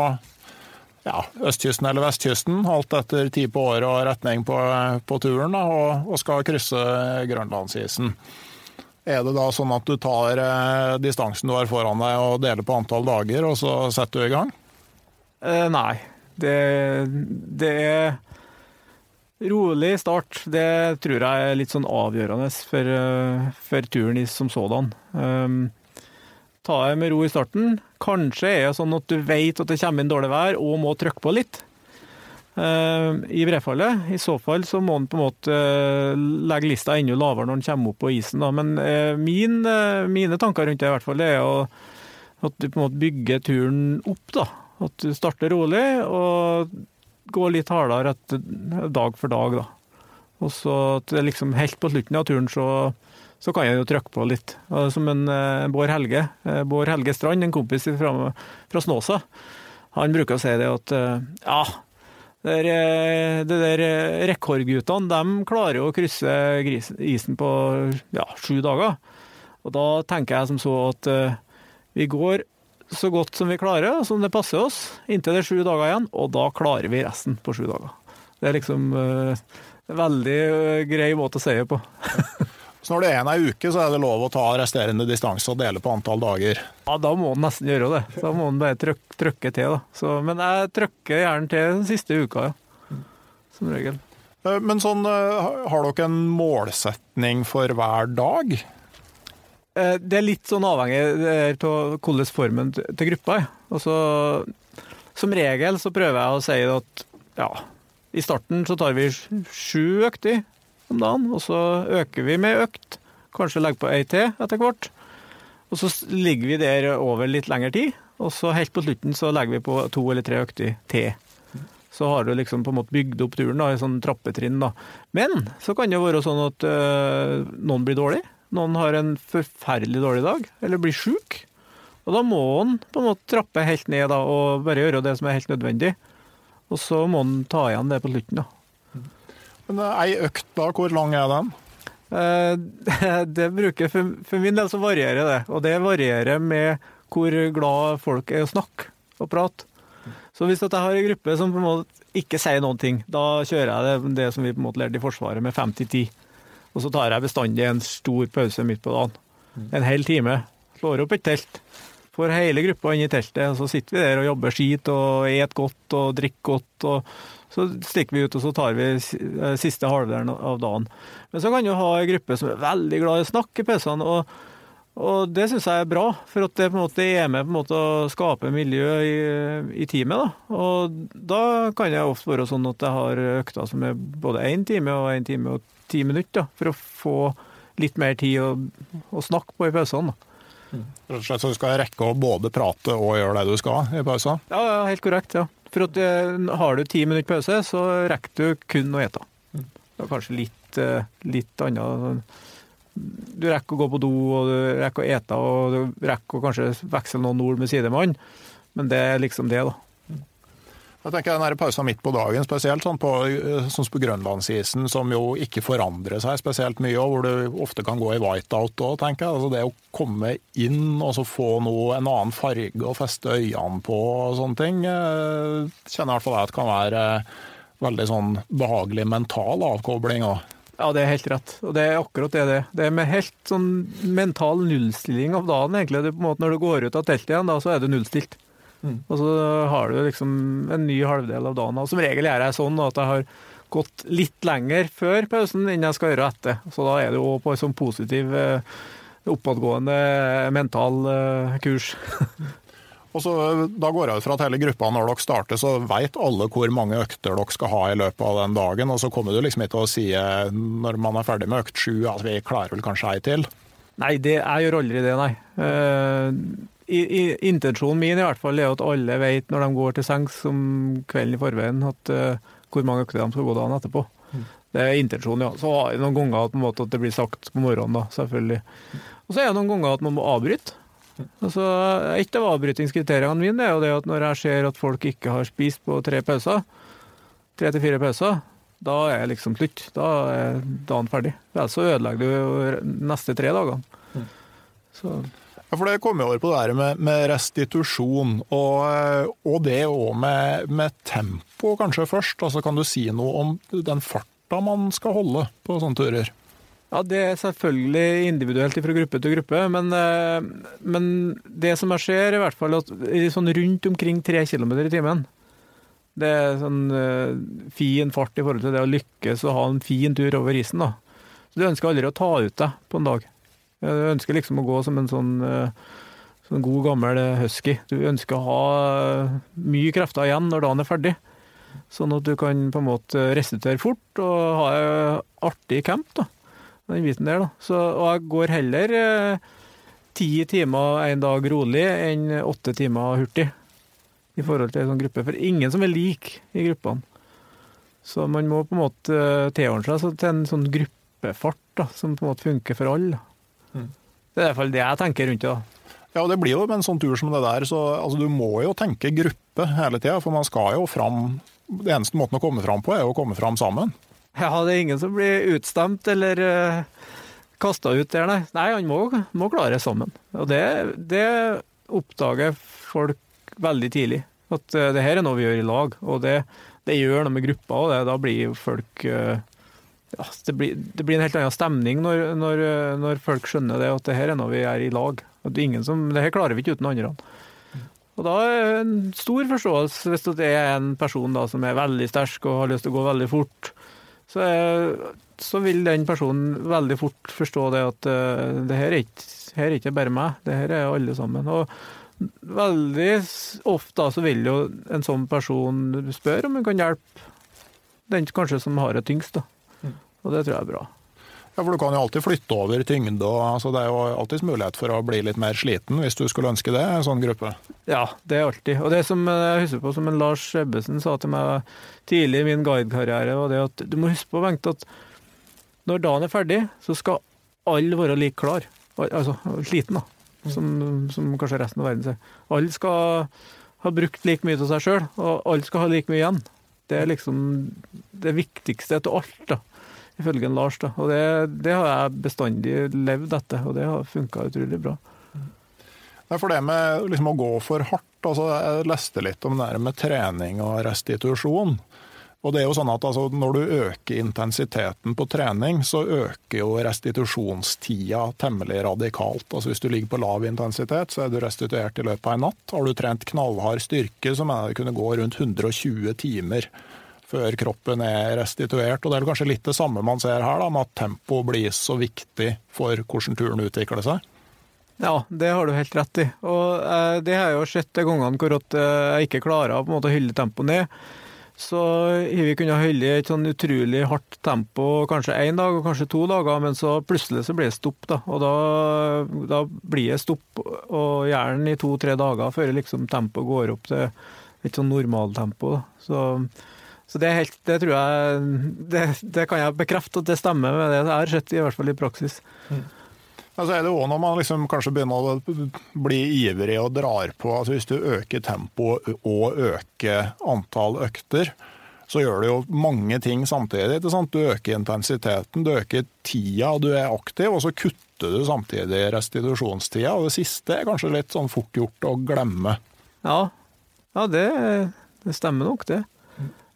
ja, østkysten eller vestkysten, alt etter tid på året og retning på, på turen, da, og, og skal krysse grønlandsisen. Er det da sånn at du tar eh, distansen du har foran deg og deler på antall dager, og så setter du i gang? Eh, nei. Det, det er rolig start. Det tror jeg er litt sånn avgjørende for, eh, for turen som sådan. Um, ta det med ro i starten. Kanskje er det sånn at du vet at det kommer inn dårlig vær og må trykke på litt. uh, i brefallet. I så fall så må en på en måte uh, legge lista enda lavere når en kommer opp på isen. Da. Men uh, min, mine tanker rundt det i hvert fall, er å, at du på en måte bygger turen opp. da. At du starter rolig og går litt hardere dag for dag. da. Og så at liksom helt på slutten av turen så, så kan jeg jo trykke på litt. Som en eh, Bård Helge, eh, Bård Helge Strand, en kompis fra, fra Snåsa, han bruker å si det at eh, ja, det der, det der rekordguttene de klarer jo å krysse isen på ja, sju dager. Og da tenker jeg som så at vi går så godt som vi klarer, som det passer oss, inntil det er sju dager igjen, og da klarer vi resten på sju dager. Det er liksom en veldig grei måte å si det på. Så når det er en ei uke, så er det lov å ta resterende distanse og dele på antall dager. Ja, da må en nesten gjøre det. Da må en bare trykke, trykke til. da. Så, men jeg trykker gjerne til den siste uka, ja. Som regel. Eh, Men sånn, eh, har dere en målsetning for hver dag? Eh, Det er litt sånn avhengig av hvordan formen til gruppa er. Altså, som regel så prøver jeg å si at ja, i starten så tar vi sju økter om dagen, og så øker vi med økt. Kanskje legger på ei til etter hvert. Og så ligger vi der over litt lengre tid, og så helt på slutten så legger vi på to eller tre økter til. Så har du liksom på en måte bygd opp turen da, i sånn trappetrinn. da. Men så kan det være sånn at øh, noen blir dårlig. Noen har en forferdelig dårlig dag, eller blir sjuk. Og da må han på en måte trappe helt ned da, og bare gjøre det som er helt nødvendig. Og så må han ta igjen det på slutten. da. Men ei økt, da, hvor lang er den? Eh, Det bruker, for, min del så varierer det, og det varierer med hvor glad folk er å snakke og prate. Så hvis jeg har en gruppe som på en måte ikke sier noen ting, da kjører jeg det, det som vi på en måte lærte i Forsvaret med 50-10. Og så tar jeg bestandig en stor pause midt på dagen. En hel time. Slår opp et telt. Får hele gruppa inn i teltet, og så sitter vi der og jobber skit og et godt og drikker godt. og Så stikker vi ut og så tar vi eh, siste halvdelen av dagen. Men så kan du ha en gruppe som er veldig glad i å snakke i pausene. og og det syns jeg er bra, for at det på en måte er med på en måte å skape miljø i, i teamet. Da. Og da kan jeg ofte være sånn at jeg har økter som er både én time og én time og ti minutter, da, for å få litt mer tid å, å snakke på i pausene. Rett og slett så du skal rekke å både prate og gjøre det du skal i pausa? Ja, ja, helt korrekt. ja. For at eh, har du ti minutter pause, så rekker du kun å ete. Det er kanskje litt, eh, litt annet. Du rekker å gå på do, og du rekker å ete, og du rekker å kanskje veksle noen ord med sidemann. Men det er liksom det, da. Jeg tenker den pausen midt på dagen, spesielt sånn på, sånn som på grønlandsisen, som jo ikke forandrer seg spesielt mye, og hvor du ofte kan gå i whiteout òg, tenker jeg. Altså det å komme inn og så få noe, en annen farge å feste øynene på og sånne ting, eh, kjenner i hvert fall jeg at kan være eh, veldig sånn behagelig mental avkobling. òg. Ja, det er helt rett. Og det er akkurat det det er. Det er med helt sånn mental nullstilling av dagen, egentlig. Det måte når du går ut av teltet igjen, da, så er du nullstilt. Og så har du liksom en ny halvdel av dagen. Og som regel gjør jeg sånn at jeg har gått litt lenger før pausen enn jeg skal gjøre etter. Så da er det jo på en sånn positiv, eh, oppadgående mental eh, kurs. Og så Da går jeg ut fra at hele gruppa når dere starter, så vet alle hvor mange økter dere skal ha i løpet av den dagen. Og så kommer du liksom ikke til å si når man er ferdig med økt sju at vi klarer vel kanskje ei til. Nei, det, jeg gjør aldri det, nei. I, i, intensjonen min i hvert fall er at alle vet når de går til sengs om kvelden i forveien, at, uh, hvor mange økter de skal gå dagen etterpå. Det er intensjonen, ja. Så har jeg noen ganger at, måte, at det blir sagt på morgenen, da, selvfølgelig. Og så er det noen ganger at man må avbryte. Altså, et av avbrytingskriteriene mine er jo det at når jeg ser at folk ikke har spist på tre pauser, tre til fire pauser, da er det liksom slutt. Da er dagen ferdig. Ellers så ødelegger du neste tre dagene. Så Ja, for Det kommer jo over på det der med, med restitusjon, og, eh, og det òg med, med tempo kanskje først. Altså Kan du si noe om den farta man skal holde på sånne turer? Ja, Det er selvfølgelig individuelt fra gruppe til gruppe, men, eh, men det som jeg ser, er i hvert fall at sånn rundt omkring tre kilometer i timen Det er sånn eh, fin fart i forhold til det å lykkes og ha en fin tur over isen. da. Så Du ønsker aldri å ta ut deg på en dag. Du ønsker liksom å gå som en sånn, eh, sånn god, gammel husky. Du ønsker å ha eh, mye krefter igjen når dagen er ferdig. Sånn at du kan på en måte restituere fort og ha en artig camp. da, den biten der da. Så, og jeg går heller eh, ti timer en dag rolig enn åtte timer hurtig i forhold til en sånn gruppe. For ingen som er lik i gruppene. Så man må på en måte eh, tilordne seg til en sånn gruppefart da, som på en måte funker for alle. Mm. Det er i hvert fall det jeg tenker rundt det. Ja, det blir jo med en sånn tur som det der, så altså, du må jo tenke gruppe hele tida. For man skal jo fram Det eneste måten å komme fram på, er jo å komme fram sammen. Ja, det er ingen som blir utstemt eller uh, kasta ut der, nei. Nei, han må, må klare det sammen. Og det, det oppdager folk veldig tidlig. At uh, det her er noe vi gjør i lag. Og det, det gjør noe med gruppa, og det, da blir folk uh, ja, det, blir, det, blir, en helt annen stemning når, når, når, folk skjønner det, at det her er noe vi gjør i lag. At det, er ingen som, det her klarer vi ikke uten andre. Og Da er det en stor forståelse hvis det er en person da, som er veldig sterk og har lyst til å gå veldig fort. Så, er, så vil den personen veldig fort forstå det at uh, det her er, ikke, her er ikke bare meg, det her er alle sammen. Og veldig ofte så vil jo en sånn person spørre om hun kan hjelpe den kanskje som har det tyngst. da. Og det tror jeg er bra. Ja, for Du kan jo alltid flytte over tyngde. og altså Det er jo alltids mulighet for å bli litt mer sliten, hvis du skulle ønske det, en sånn gruppe. Ja, det er alltid. Og det som jeg husker på, som en Lars Ebbesen sa til meg tidlig i min guidekarriere, var det at du må huske på, Bengt, at når dagen er ferdig, så skal alle være like klar. Altså sliten, da. Som, som kanskje resten av verden ser. Alle skal ha brukt like mye til seg sjøl, og alle skal ha like mye igjen. Det er liksom det viktigste etter alt. da ifølge Lars. Da. Og det, det, har jeg bestandig levd etter, og det har funka utrolig bra. Det er for det med liksom å gå for hardt altså Jeg leste litt om det med trening og restitusjon. Og det er jo sånn at altså, Når du øker intensiteten på trening, så øker jo restitusjonstida temmelig radikalt. Altså Hvis du ligger på lav intensitet, så er du restituert i løpet av en natt. Har du trent knallhard styrke, så mener jeg det kunne gå rundt 120 timer før kroppen er restituert. Og Det er kanskje litt det samme man ser her, da, med at tempo blir så viktig for hvordan turen utvikler seg. Ja, det har du helt rett i. Og eh, det har jeg jo sett de gangene hvor eh, jeg ikke klarer å på en måte holde tempoet ned. Så har vi kunnet holde et sånn utrolig hardt tempo kanskje én dag og kanskje to dager, men så plutselig så blir det stopp. da. Og da, da blir det stopp, og gjerne i to-tre dager før liksom tempoet går opp til et sånn normaltempo. Så så det, helt, det tror jeg det, det, kan jeg bekrefte at det stemmer med det jeg har sett, i hvert fall i praksis. Mm. Altså er det også når man liksom kanskje begynner å bli ivrig og drar på altså Hvis du øker tempoet og øker antall økter, så gjør du jo mange ting samtidig. Du øker intensiteten, du øker tida du er aktiv, og så kutter du samtidig restitusjonstida. Og det siste er kanskje litt sånn fort gjort å glemme. Ja, ja det, det stemmer nok, det.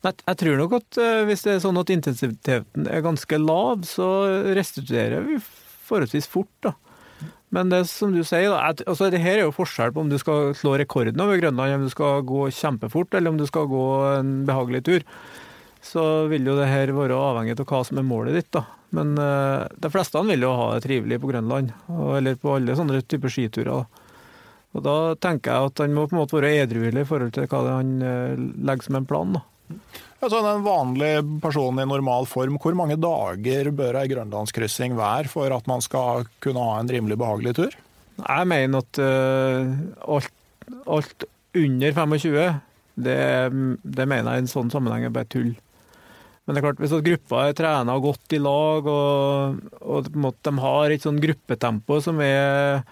Jeg tror nok at eh, hvis det er sånn at intensiteten er ganske lav, så restituerer vi forholdsvis fort. da. Men det som du sier, da, altså det her er jo forskjell på om du skal slå rekorden over Grønland, om du skal gå kjempefort eller om du skal gå en behagelig tur. Så vil jo det her være avhengig av hva som er målet ditt. da. Men uh, de fleste vil jo ha det trivelig på Grønland, eller på alle sånne typer skiturer. da. Og Da tenker jeg at han må på en måte være edruelig i forhold til hva han uh, legger som en plan. da. Altså, en vanlig person i normal form, hvor mange dager bør ei grønlandskryssing være for at man skal kunne ha en rimelig behagelig tur? Jeg mener at uh, alt, alt, under 25, det, det, mener jeg i en sånn sammenheng er bare tull. Men det er klart, hvis gruppa er trena godt i lag, og, og de har et sånn gruppetempo som er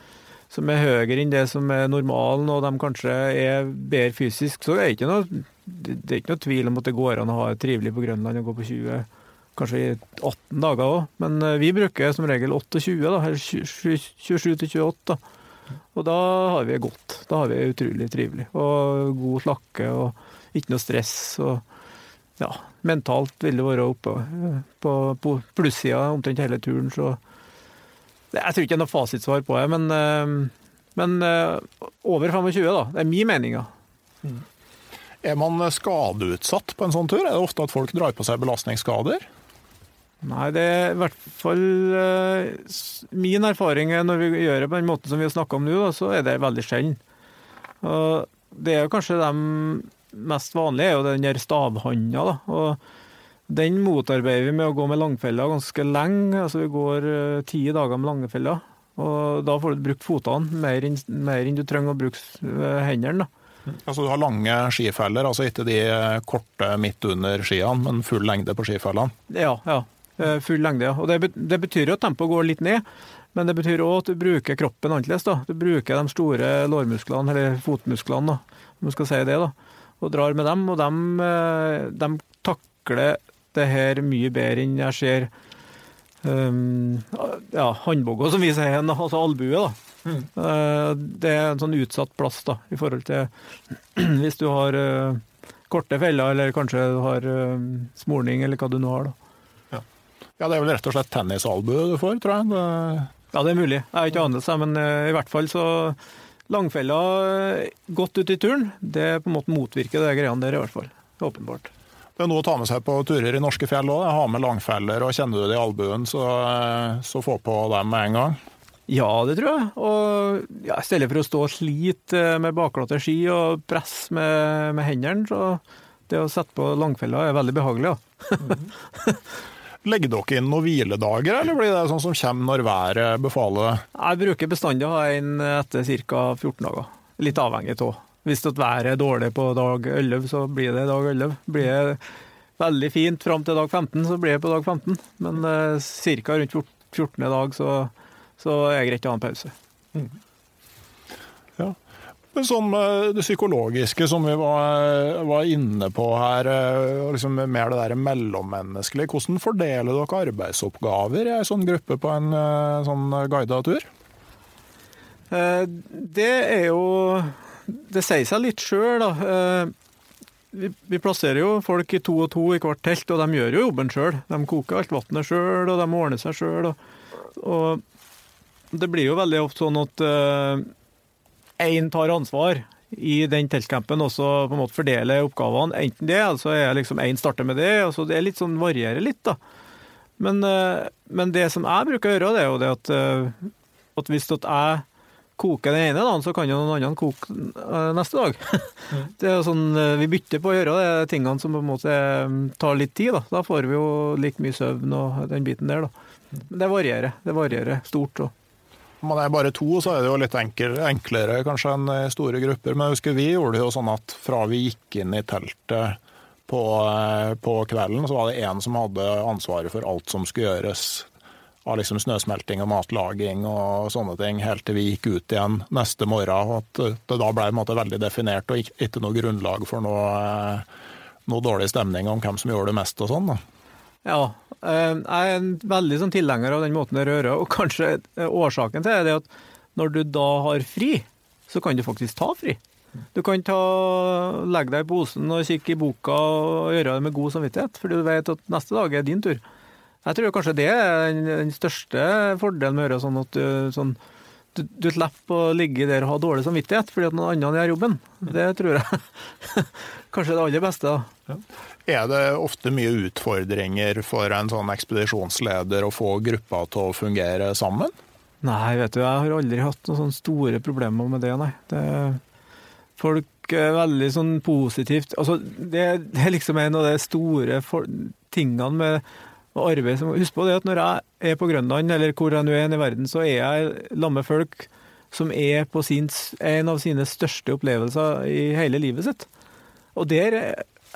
som er høyere enn det som er normalen, og de kanskje er bedre fysisk, så er det ikke noe, det er ikke noe tvil om at det går an å ha det trivelig på Grønland og gå på 20, kanskje i 18 dager òg. Men eh, vi bruker som regel 28, da, 27 til 28. Og da har vi det godt. Da har vi det utrolig trivelig. Og god slakke og ikke noe stress. og ja, mentalt vil det være oppe på, på plussida omtrent hele turen, så jeg tror ikke det er noe fasitsvar på det, men, eh, men eh, over 25, da. Det er min mening. Mm. Er man skadeutsatt på en sånn tur? Er det ofte at folk drar på seg belastningsskader? Nei, det er i hvert fall uh, min erfaring når vi gjør det på den måten som vi har snakka om nå, så er det veldig sjelden. Det er kanskje de mest vanlige er jo den der stavhanda. da, og Den motarbeider vi med å gå med langfella ganske lenge. altså Vi går eh, ti dager med langfella. og Da får du brukt fotene mer mer enn du trenger å bruke eh, hendene. Altså Du har lange skifeller, altså ikke de korte midt under skiene, men full lengde på skifellene? Ja, ja. Eh, full lengde, ja. Og det, det betyr jo at tempoet går litt ned. Men det betyr òg at du bruker kroppen annerledes. da. Du bruker de store lårmusklene, eller fotmusklene, da, om du skal si det. da, Og drar med dem. Og de, eh, de takler det her mye bedre enn jeg ser um, ja, håndboga, som vi sier, altså albue. da. Mm. Eh, det er en sånn utsatt plass da, i forhold til hvis du har uh, korte feller, eller kanskje du har uh, smorning, eller hva du nå har. da. Ja. ja, det er vel rett og slett tennisalbue du får, tror jeg. Det... Ja, det er mulig. Jeg har ikke anelse, men i hvert fall så Langfella godt ut i turen, det på en måte motvirker de greiene der, i hvert fall. Åpenbart. Det er noe å ta med seg på turer i norske fjell òg. Ha med langfeller, og kjenner du det i albuen, så, så få på dem med en gang. Ja, det tror jeg. Og ja, I stedet for å stå og slite eh, med bakglatte ski og presse med, med, hendene, så det å sette på langfella er veldig behagelig. Ja. Legger dere inn noen hviledager, eller blir det sånn som kommer når været befaler det? Jeg bruker bestandig å ha en etter ca. 14 dager. Litt avhengig av. Hvis været er dårlig på dag 11, så blir det dag 11. Blir det veldig fint fram til dag 15, så blir det på dag 15. Men eh, ca. rundt 14. dag så så er det greit å ha en pause. Mm. Ja. Men sånn det psykologiske som vi var, var inne på her, eh, liksom mer det der mellommenneskelige. Hvordan fordeler dere arbeidsoppgaver i ei sånn gruppe på en eh, sånn guida tur? Det er jo Det sier seg litt sjøl, da. Vi, plasserer jo folk i to og to i hvert telt, og de gjør jo jobben sjøl. De koker alt vannet sjøl, og de ordner seg sjøl. Og, og det blir jo veldig ofte sånn at én uh, tar ansvar i den teltcampen og så på en måte fordeler oppgavene. Enten det, altså er liksom én starter med det. og så Det er litt sånn, varierer litt, da. Men, uh, men, det som jeg bruker å gjøre, det er jo det at, uh, at hvis at jeg koker den ene dagen, så kan jo noen andre koke neste dag. Mm. Det er jo sånn, Vi bytter på å gjøre de tingene som på en måte tar litt tid. Da, da får vi jo like mye søvn og den biten der. da. Men det varierer. Det varierer stort. og man er bare to, så er det jo litt enklere, enklere kanskje enn store grupper. Men jeg husker vi gjorde det jo sånn at fra vi gikk inn i teltet på, eh, på kvelden, så var det én som hadde ansvaret for alt som skulle gjøres av liksom snøsmelting og matlaging og sånne ting, helt til vi gikk ut igjen neste morgen. og At det da ble måte, veldig definert og ikke noe grunnlag for noe, eh, noe, dårlig stemning om hvem som gjorde det mest og sånn. da. Ja, eh, jeg er en veldig sånn tilhenger av den måten det rører, og kanskje eh, årsaken til det er at når du da har fri, så kan du faktisk ta fri. Du kan ta, legge deg i posen og kikke i boka og gjøre det med god samvittighet, fordi du vet at neste dag er din tur. Jeg tror kanskje det er den største fordelen med å gjøre sånn at du, sånn, du, du slipper å ligge der og ha dårlig samvittighet fordi at noen andre gjør jobben. Det tror jeg kanskje er det aller beste. da. Ja. Er det ofte mye utfordringer for en sånn ekspedisjonsleder å få gruppa til å fungere sammen? Nei, vet du, jeg har aldri hatt noen sånne store problemer med det, nei. Det, folk er veldig sånn positivt Altså, det, det, er liksom en av de store for, tingene med å arbeide Husk på det at når jeg er på Grønland, eller hvor jeg nå er i verden, så er jeg sammen med folk som er på sin, en av sine største opplevelser i hele livet sitt. Og der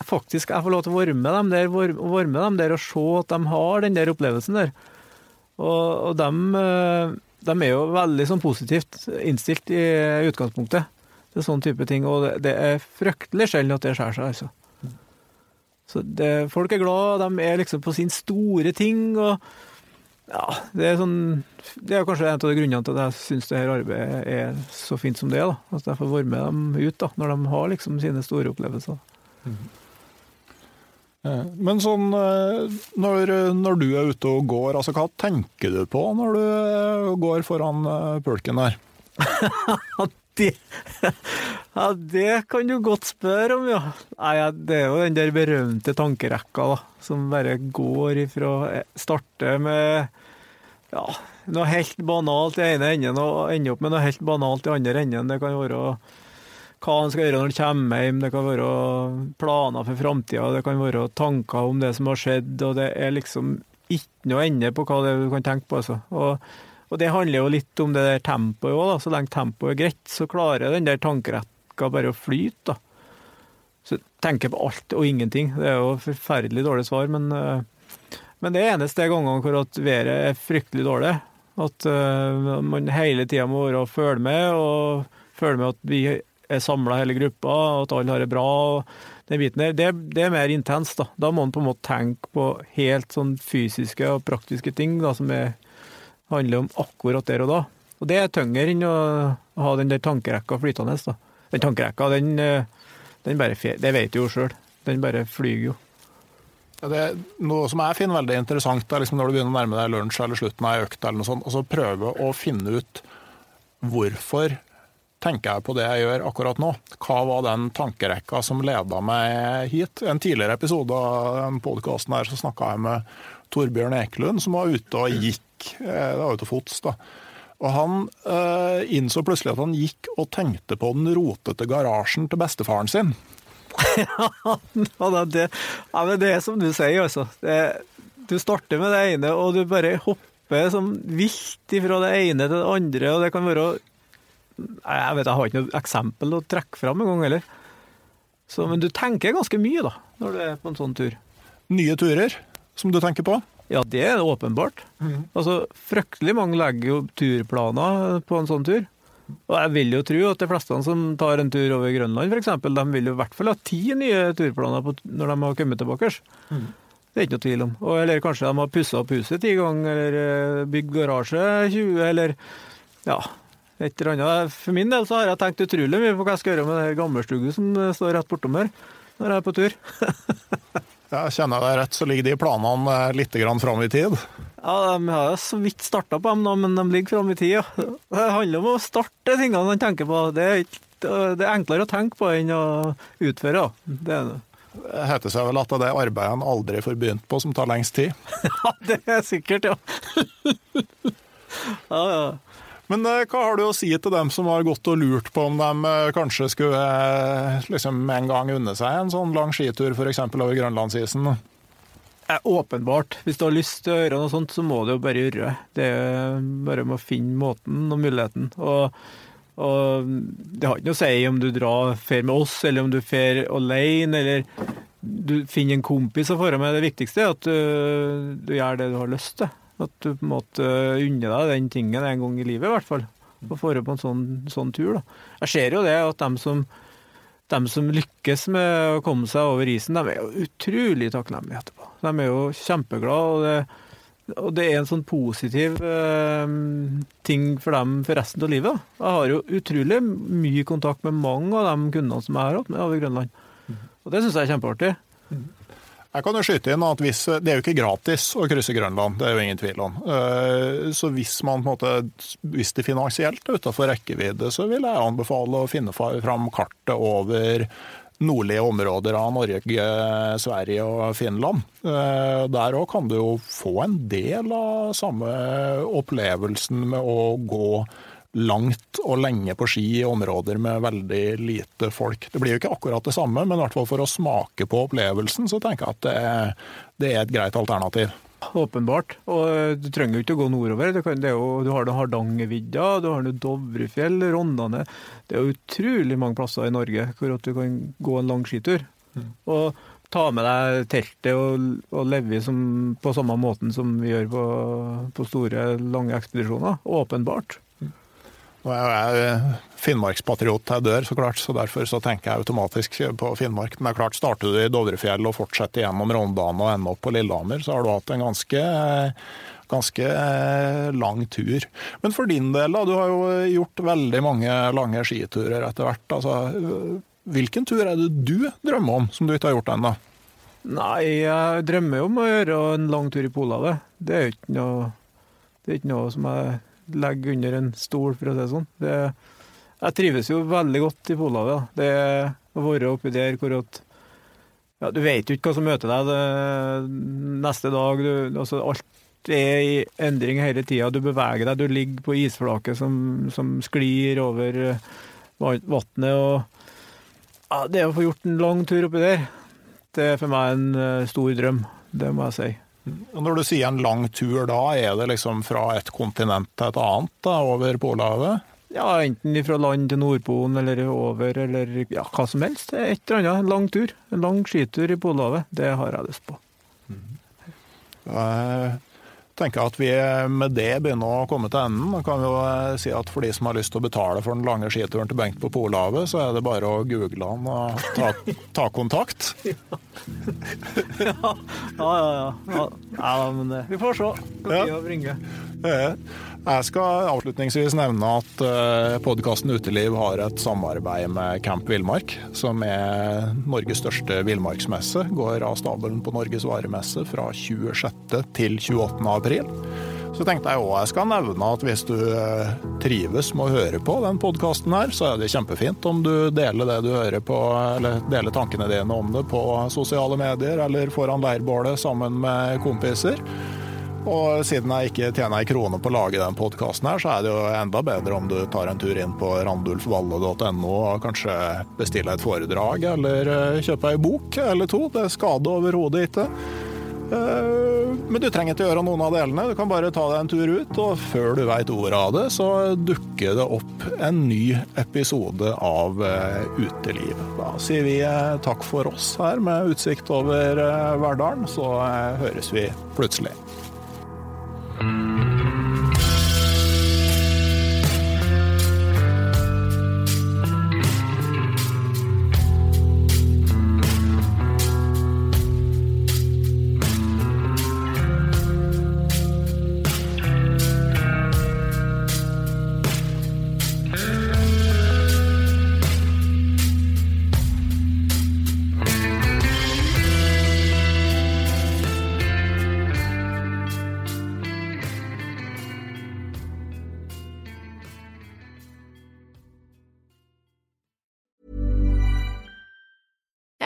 faktisk jeg får lov til å varme dem der, varme dem der og se at de har den der opplevelsen der. Og, og de, eh, de, er jo veldig sånn positivt innstilt i utgangspunktet til sånn type ting. Og det, det er fryktelig sjelden at det skjærer seg, altså. Så det, folk er glad, de er liksom på sin store ting. og ja, det er sånn Det er kanskje en av de grunnene til at jeg syns det her arbeidet er så fint som det er. At jeg får varme dem ut da, når de har liksom sine store opplevelser. Mm. Men sånn, eh, når, når, du er ute og går, altså hva tenker du på når du eh, går foran eh, pulken der? det, ja, det kan du godt spørre om, ja. Nei, det er jo den der berømte tankerekka da, som bare går ifra Starte med ja, noe helt banalt i ene enden og ende opp med noe helt banalt i andre enden. Det kan være hva han skal gjøre når han kommer hjem, det kan være planer for framtida, det kan være tanker om det som har skjedd, og det er liksom ikke noe ende på hva det er du kan tenke på. Altså. Og, og, det handler jo litt om det der tempoet òg, så lenge tempoet er greit, så klarer den der tankerekka bare å flyte. da. Så tenker på alt og ingenting. Det er jo forferdelig dårlig svar, men, eh, men det eneste gangene hvor at været er fryktelig dårlig. At uh, man hele tida må være og følge med, og føle med at vi er samla hele gruppa, og at alle har det bra. og Den biten der, det, det, er mer intenst. Da Da må man på en måte tenke på helt sånn fysiske og praktiske ting da, som er, handler om akkurat der og da. Og det er tyngre enn å ha den der tankerekka flytende. da. Den tankerekka, den, den bare Det vet du jo sjøl. Den bare flyger jo. Ja, det er noe som jeg finner veldig interessant, er liksom når du begynner å nærme deg lunsj eller slutten av ei økt, eller noe sånt, og så prøve å finne ut hvorfor tenker jeg på det jeg gjør akkurat nå. Hva var den tankerekka som leda meg hit? En tidligere episode av podkasten her så snakka jeg med Torbjørn Ekelund, som var ute og gikk. Eh, det var ute fots, da. Og han øh, innså plutselig at han gikk og tenkte på den rotete garasjen til bestefaren sin. ja, det, ja, men det er som du sier, altså. Du starter med det ene, og du bare hopper som vilt fra det ene til det andre, og det kan være jeg vet, jeg har ikke noe eksempel å trekke fram engang heller. Så, men du tenker ganske mye, da, når du er på en sånn tur. Nye turer som du tenker på? Ja, det er åpenbart. Mm. Altså, Fryktelig mange legger jo turplaner på en sånn tur. Og jeg vil jo tro at de fleste som tar en tur over Grønland f.eks., de vil jo i hvert fall ha ti nye turplaner på, når de har kommet tilbake. Mm. Det er ikke noe tvil om. Og, eller kanskje de har pussa opp huset ti ganger, eller eh, bygd garasje 20, eller ja, et eller annet. For min del så har jeg tenkt utrolig mye på hva jeg skal gjøre med det gammelstuget som står rett bortom her, når jeg er på tur. ja, kjenner jeg deg rett, så ligger de planene litt fram i tid? Ja, de har så vidt starta på dem, nå, men de ligger fram i tid. Ja. Det handler om å starte tingene man tenker på. Det er, det er, enklere å tenke på enn å utføre. Det er det. Det heter seg vel at det er arbeidet en aldri får begynt på, som tar lengst tid? ja, det er sikkert, ja. ja, ja. Men eh, hva har du å si til dem som har gått og lurt på om de eh, kanskje skulle eh, liksom en gang unne seg en sånn lang skitur f.eks. over grønlandsisen? er åpenbart. Hvis du har lyst til å gjøre noe sånt, så må du jo bare gjøre det. Det er bare med å finne måten og muligheten. Og, og det har ikke noe å si om du drar fer med oss, eller om du fer alene, eller du finner en kompis å dra med. Det viktigste er at du, du gjør det du har lyst til. At du på en måte unner deg den tingen en gang i livet, i hvert fall. Å få på en sånn, sånn, tur. da. Jeg ser jo det at dem som, dem som lykkes med å komme seg over isen, de er jo utrolig takknemlige etterpå. De er jo kjempeglade. og det og det er en sånn positiv eh, ting for dem for resten av livet. Jeg har jo utrolig mye kontakt med mange av de kundene som jeg har hatt med over Grønland. Og det syns jeg er kjempeartig. Jeg kan jo skyte inn at hvis, Det er jo ikke gratis å krysse Grønland, det er jo ingen tvil om. Eh, så hvis man måte, hvis det finansielt er utenfor rekkevidde, så vil jeg anbefale å finne fram kartet over nordlige områder av Norge, Sverige og Finland. Eh, der òg kan du jo få en del av samme opplevelsen med å gå langt og lenge på ski i områder med veldig lite folk. Det blir jo ikke akkurat det samme, men i hvert fall for å smake på opplevelsen, så tenker jeg at det er, det er et greit alternativ. Åpenbart. Og du trenger jo ikke å gå nordover. Du, kan, jo, du har Hardangervidda, du har Dovrefjell, Rondane. Det er utrolig mange plasser i Norge hvor du kan gå en lang skitur. Mm. Og ta med deg teltet og, og leve som, på samme måten som vi gjør på, på store, lange ekspedisjoner. Åpenbart. Nå er jeg eh, finnmarkspatriot til jeg dør, så klart, så derfor så tenker jeg automatisk på Finnmark. Men det er klart, starter du i Dovrefjell og fortsetter gjennom Rondane og ender opp på Lillehammer, så har du hatt en ganske, ganske eh, lang tur. Men for din del, da, du har jo gjort veldig mange lange skiturer etter hvert. Altså, hvilken tur er det du drømmer om, som du ikke har gjort ennå? Nei, jeg drømmer jo om å gjøre en lang tur i Polhavet. Det er ikke noe, det er ikke noe som jeg legge under en stol, for å si det sånn. Det, jeg trives jo veldig godt i Polhavet. Det å være oppi der hvor at ja, Du vet jo ikke hva som møter deg det, neste dag. Du, altså, alt er i endring hele tida. Du beveger deg, du ligger på isflaket som, som sklir over vannet. og Ja, det å få gjort en lang tur oppi der, det er for meg en uh, stor drøm. Det må jeg si. Og Når du sier en lang tur, da er det liksom fra et kontinent til et annet, da, over Polhavet? Ja, enten fra land til Nordpolen eller over, eller ja, hva som helst. Et eller annet. En lang tur. En lang skitur i Polhavet. Det har jeg lyst på. Jeg tenker at vi med det begynner å komme til enden. Da kan vi jo eh, si at For de som har lyst til å betale for den lange skituren til Bengt på Polhavet, så er det bare å google han og ta, ta kontakt. Ja, ja, ja. ja. ja men det, vi får se. Ja. Ja. Eh, Jeg skal avslutningsvis nevne at podkasten Uteliv har et samarbeid med Camp Villmark, som er Norges største villmarksmesse. Går av stabelen på Norges varemesse fra 26. til 28. april. Så tenkte jeg òg jeg skal nevne at hvis du eh, trives med å høre på den podkasten her, så er det kjempefint om du deler det du hører på, eller deler tankene dine om det på sosiale medier eller foran leirbålet sammen med kompiser. Og siden jeg ikke tjener ei krone på å lage den podkasten her, så er det jo enda bedre om du tar en tur inn på randulfvalle.no og kanskje bestiller et foredrag eller eh, kjøper ei bok eller to. Det skader overhodet ikke. Eh, Men du trenger ikke gjøre noen av delene, du kan bare ta deg en tur ut, og før du veit ordet av det, så dukker det opp en ny episode av eh, Uteliv. Da sier vi takk for oss her med utsikt over Verdalen, så høres vi plutselig. Thank you.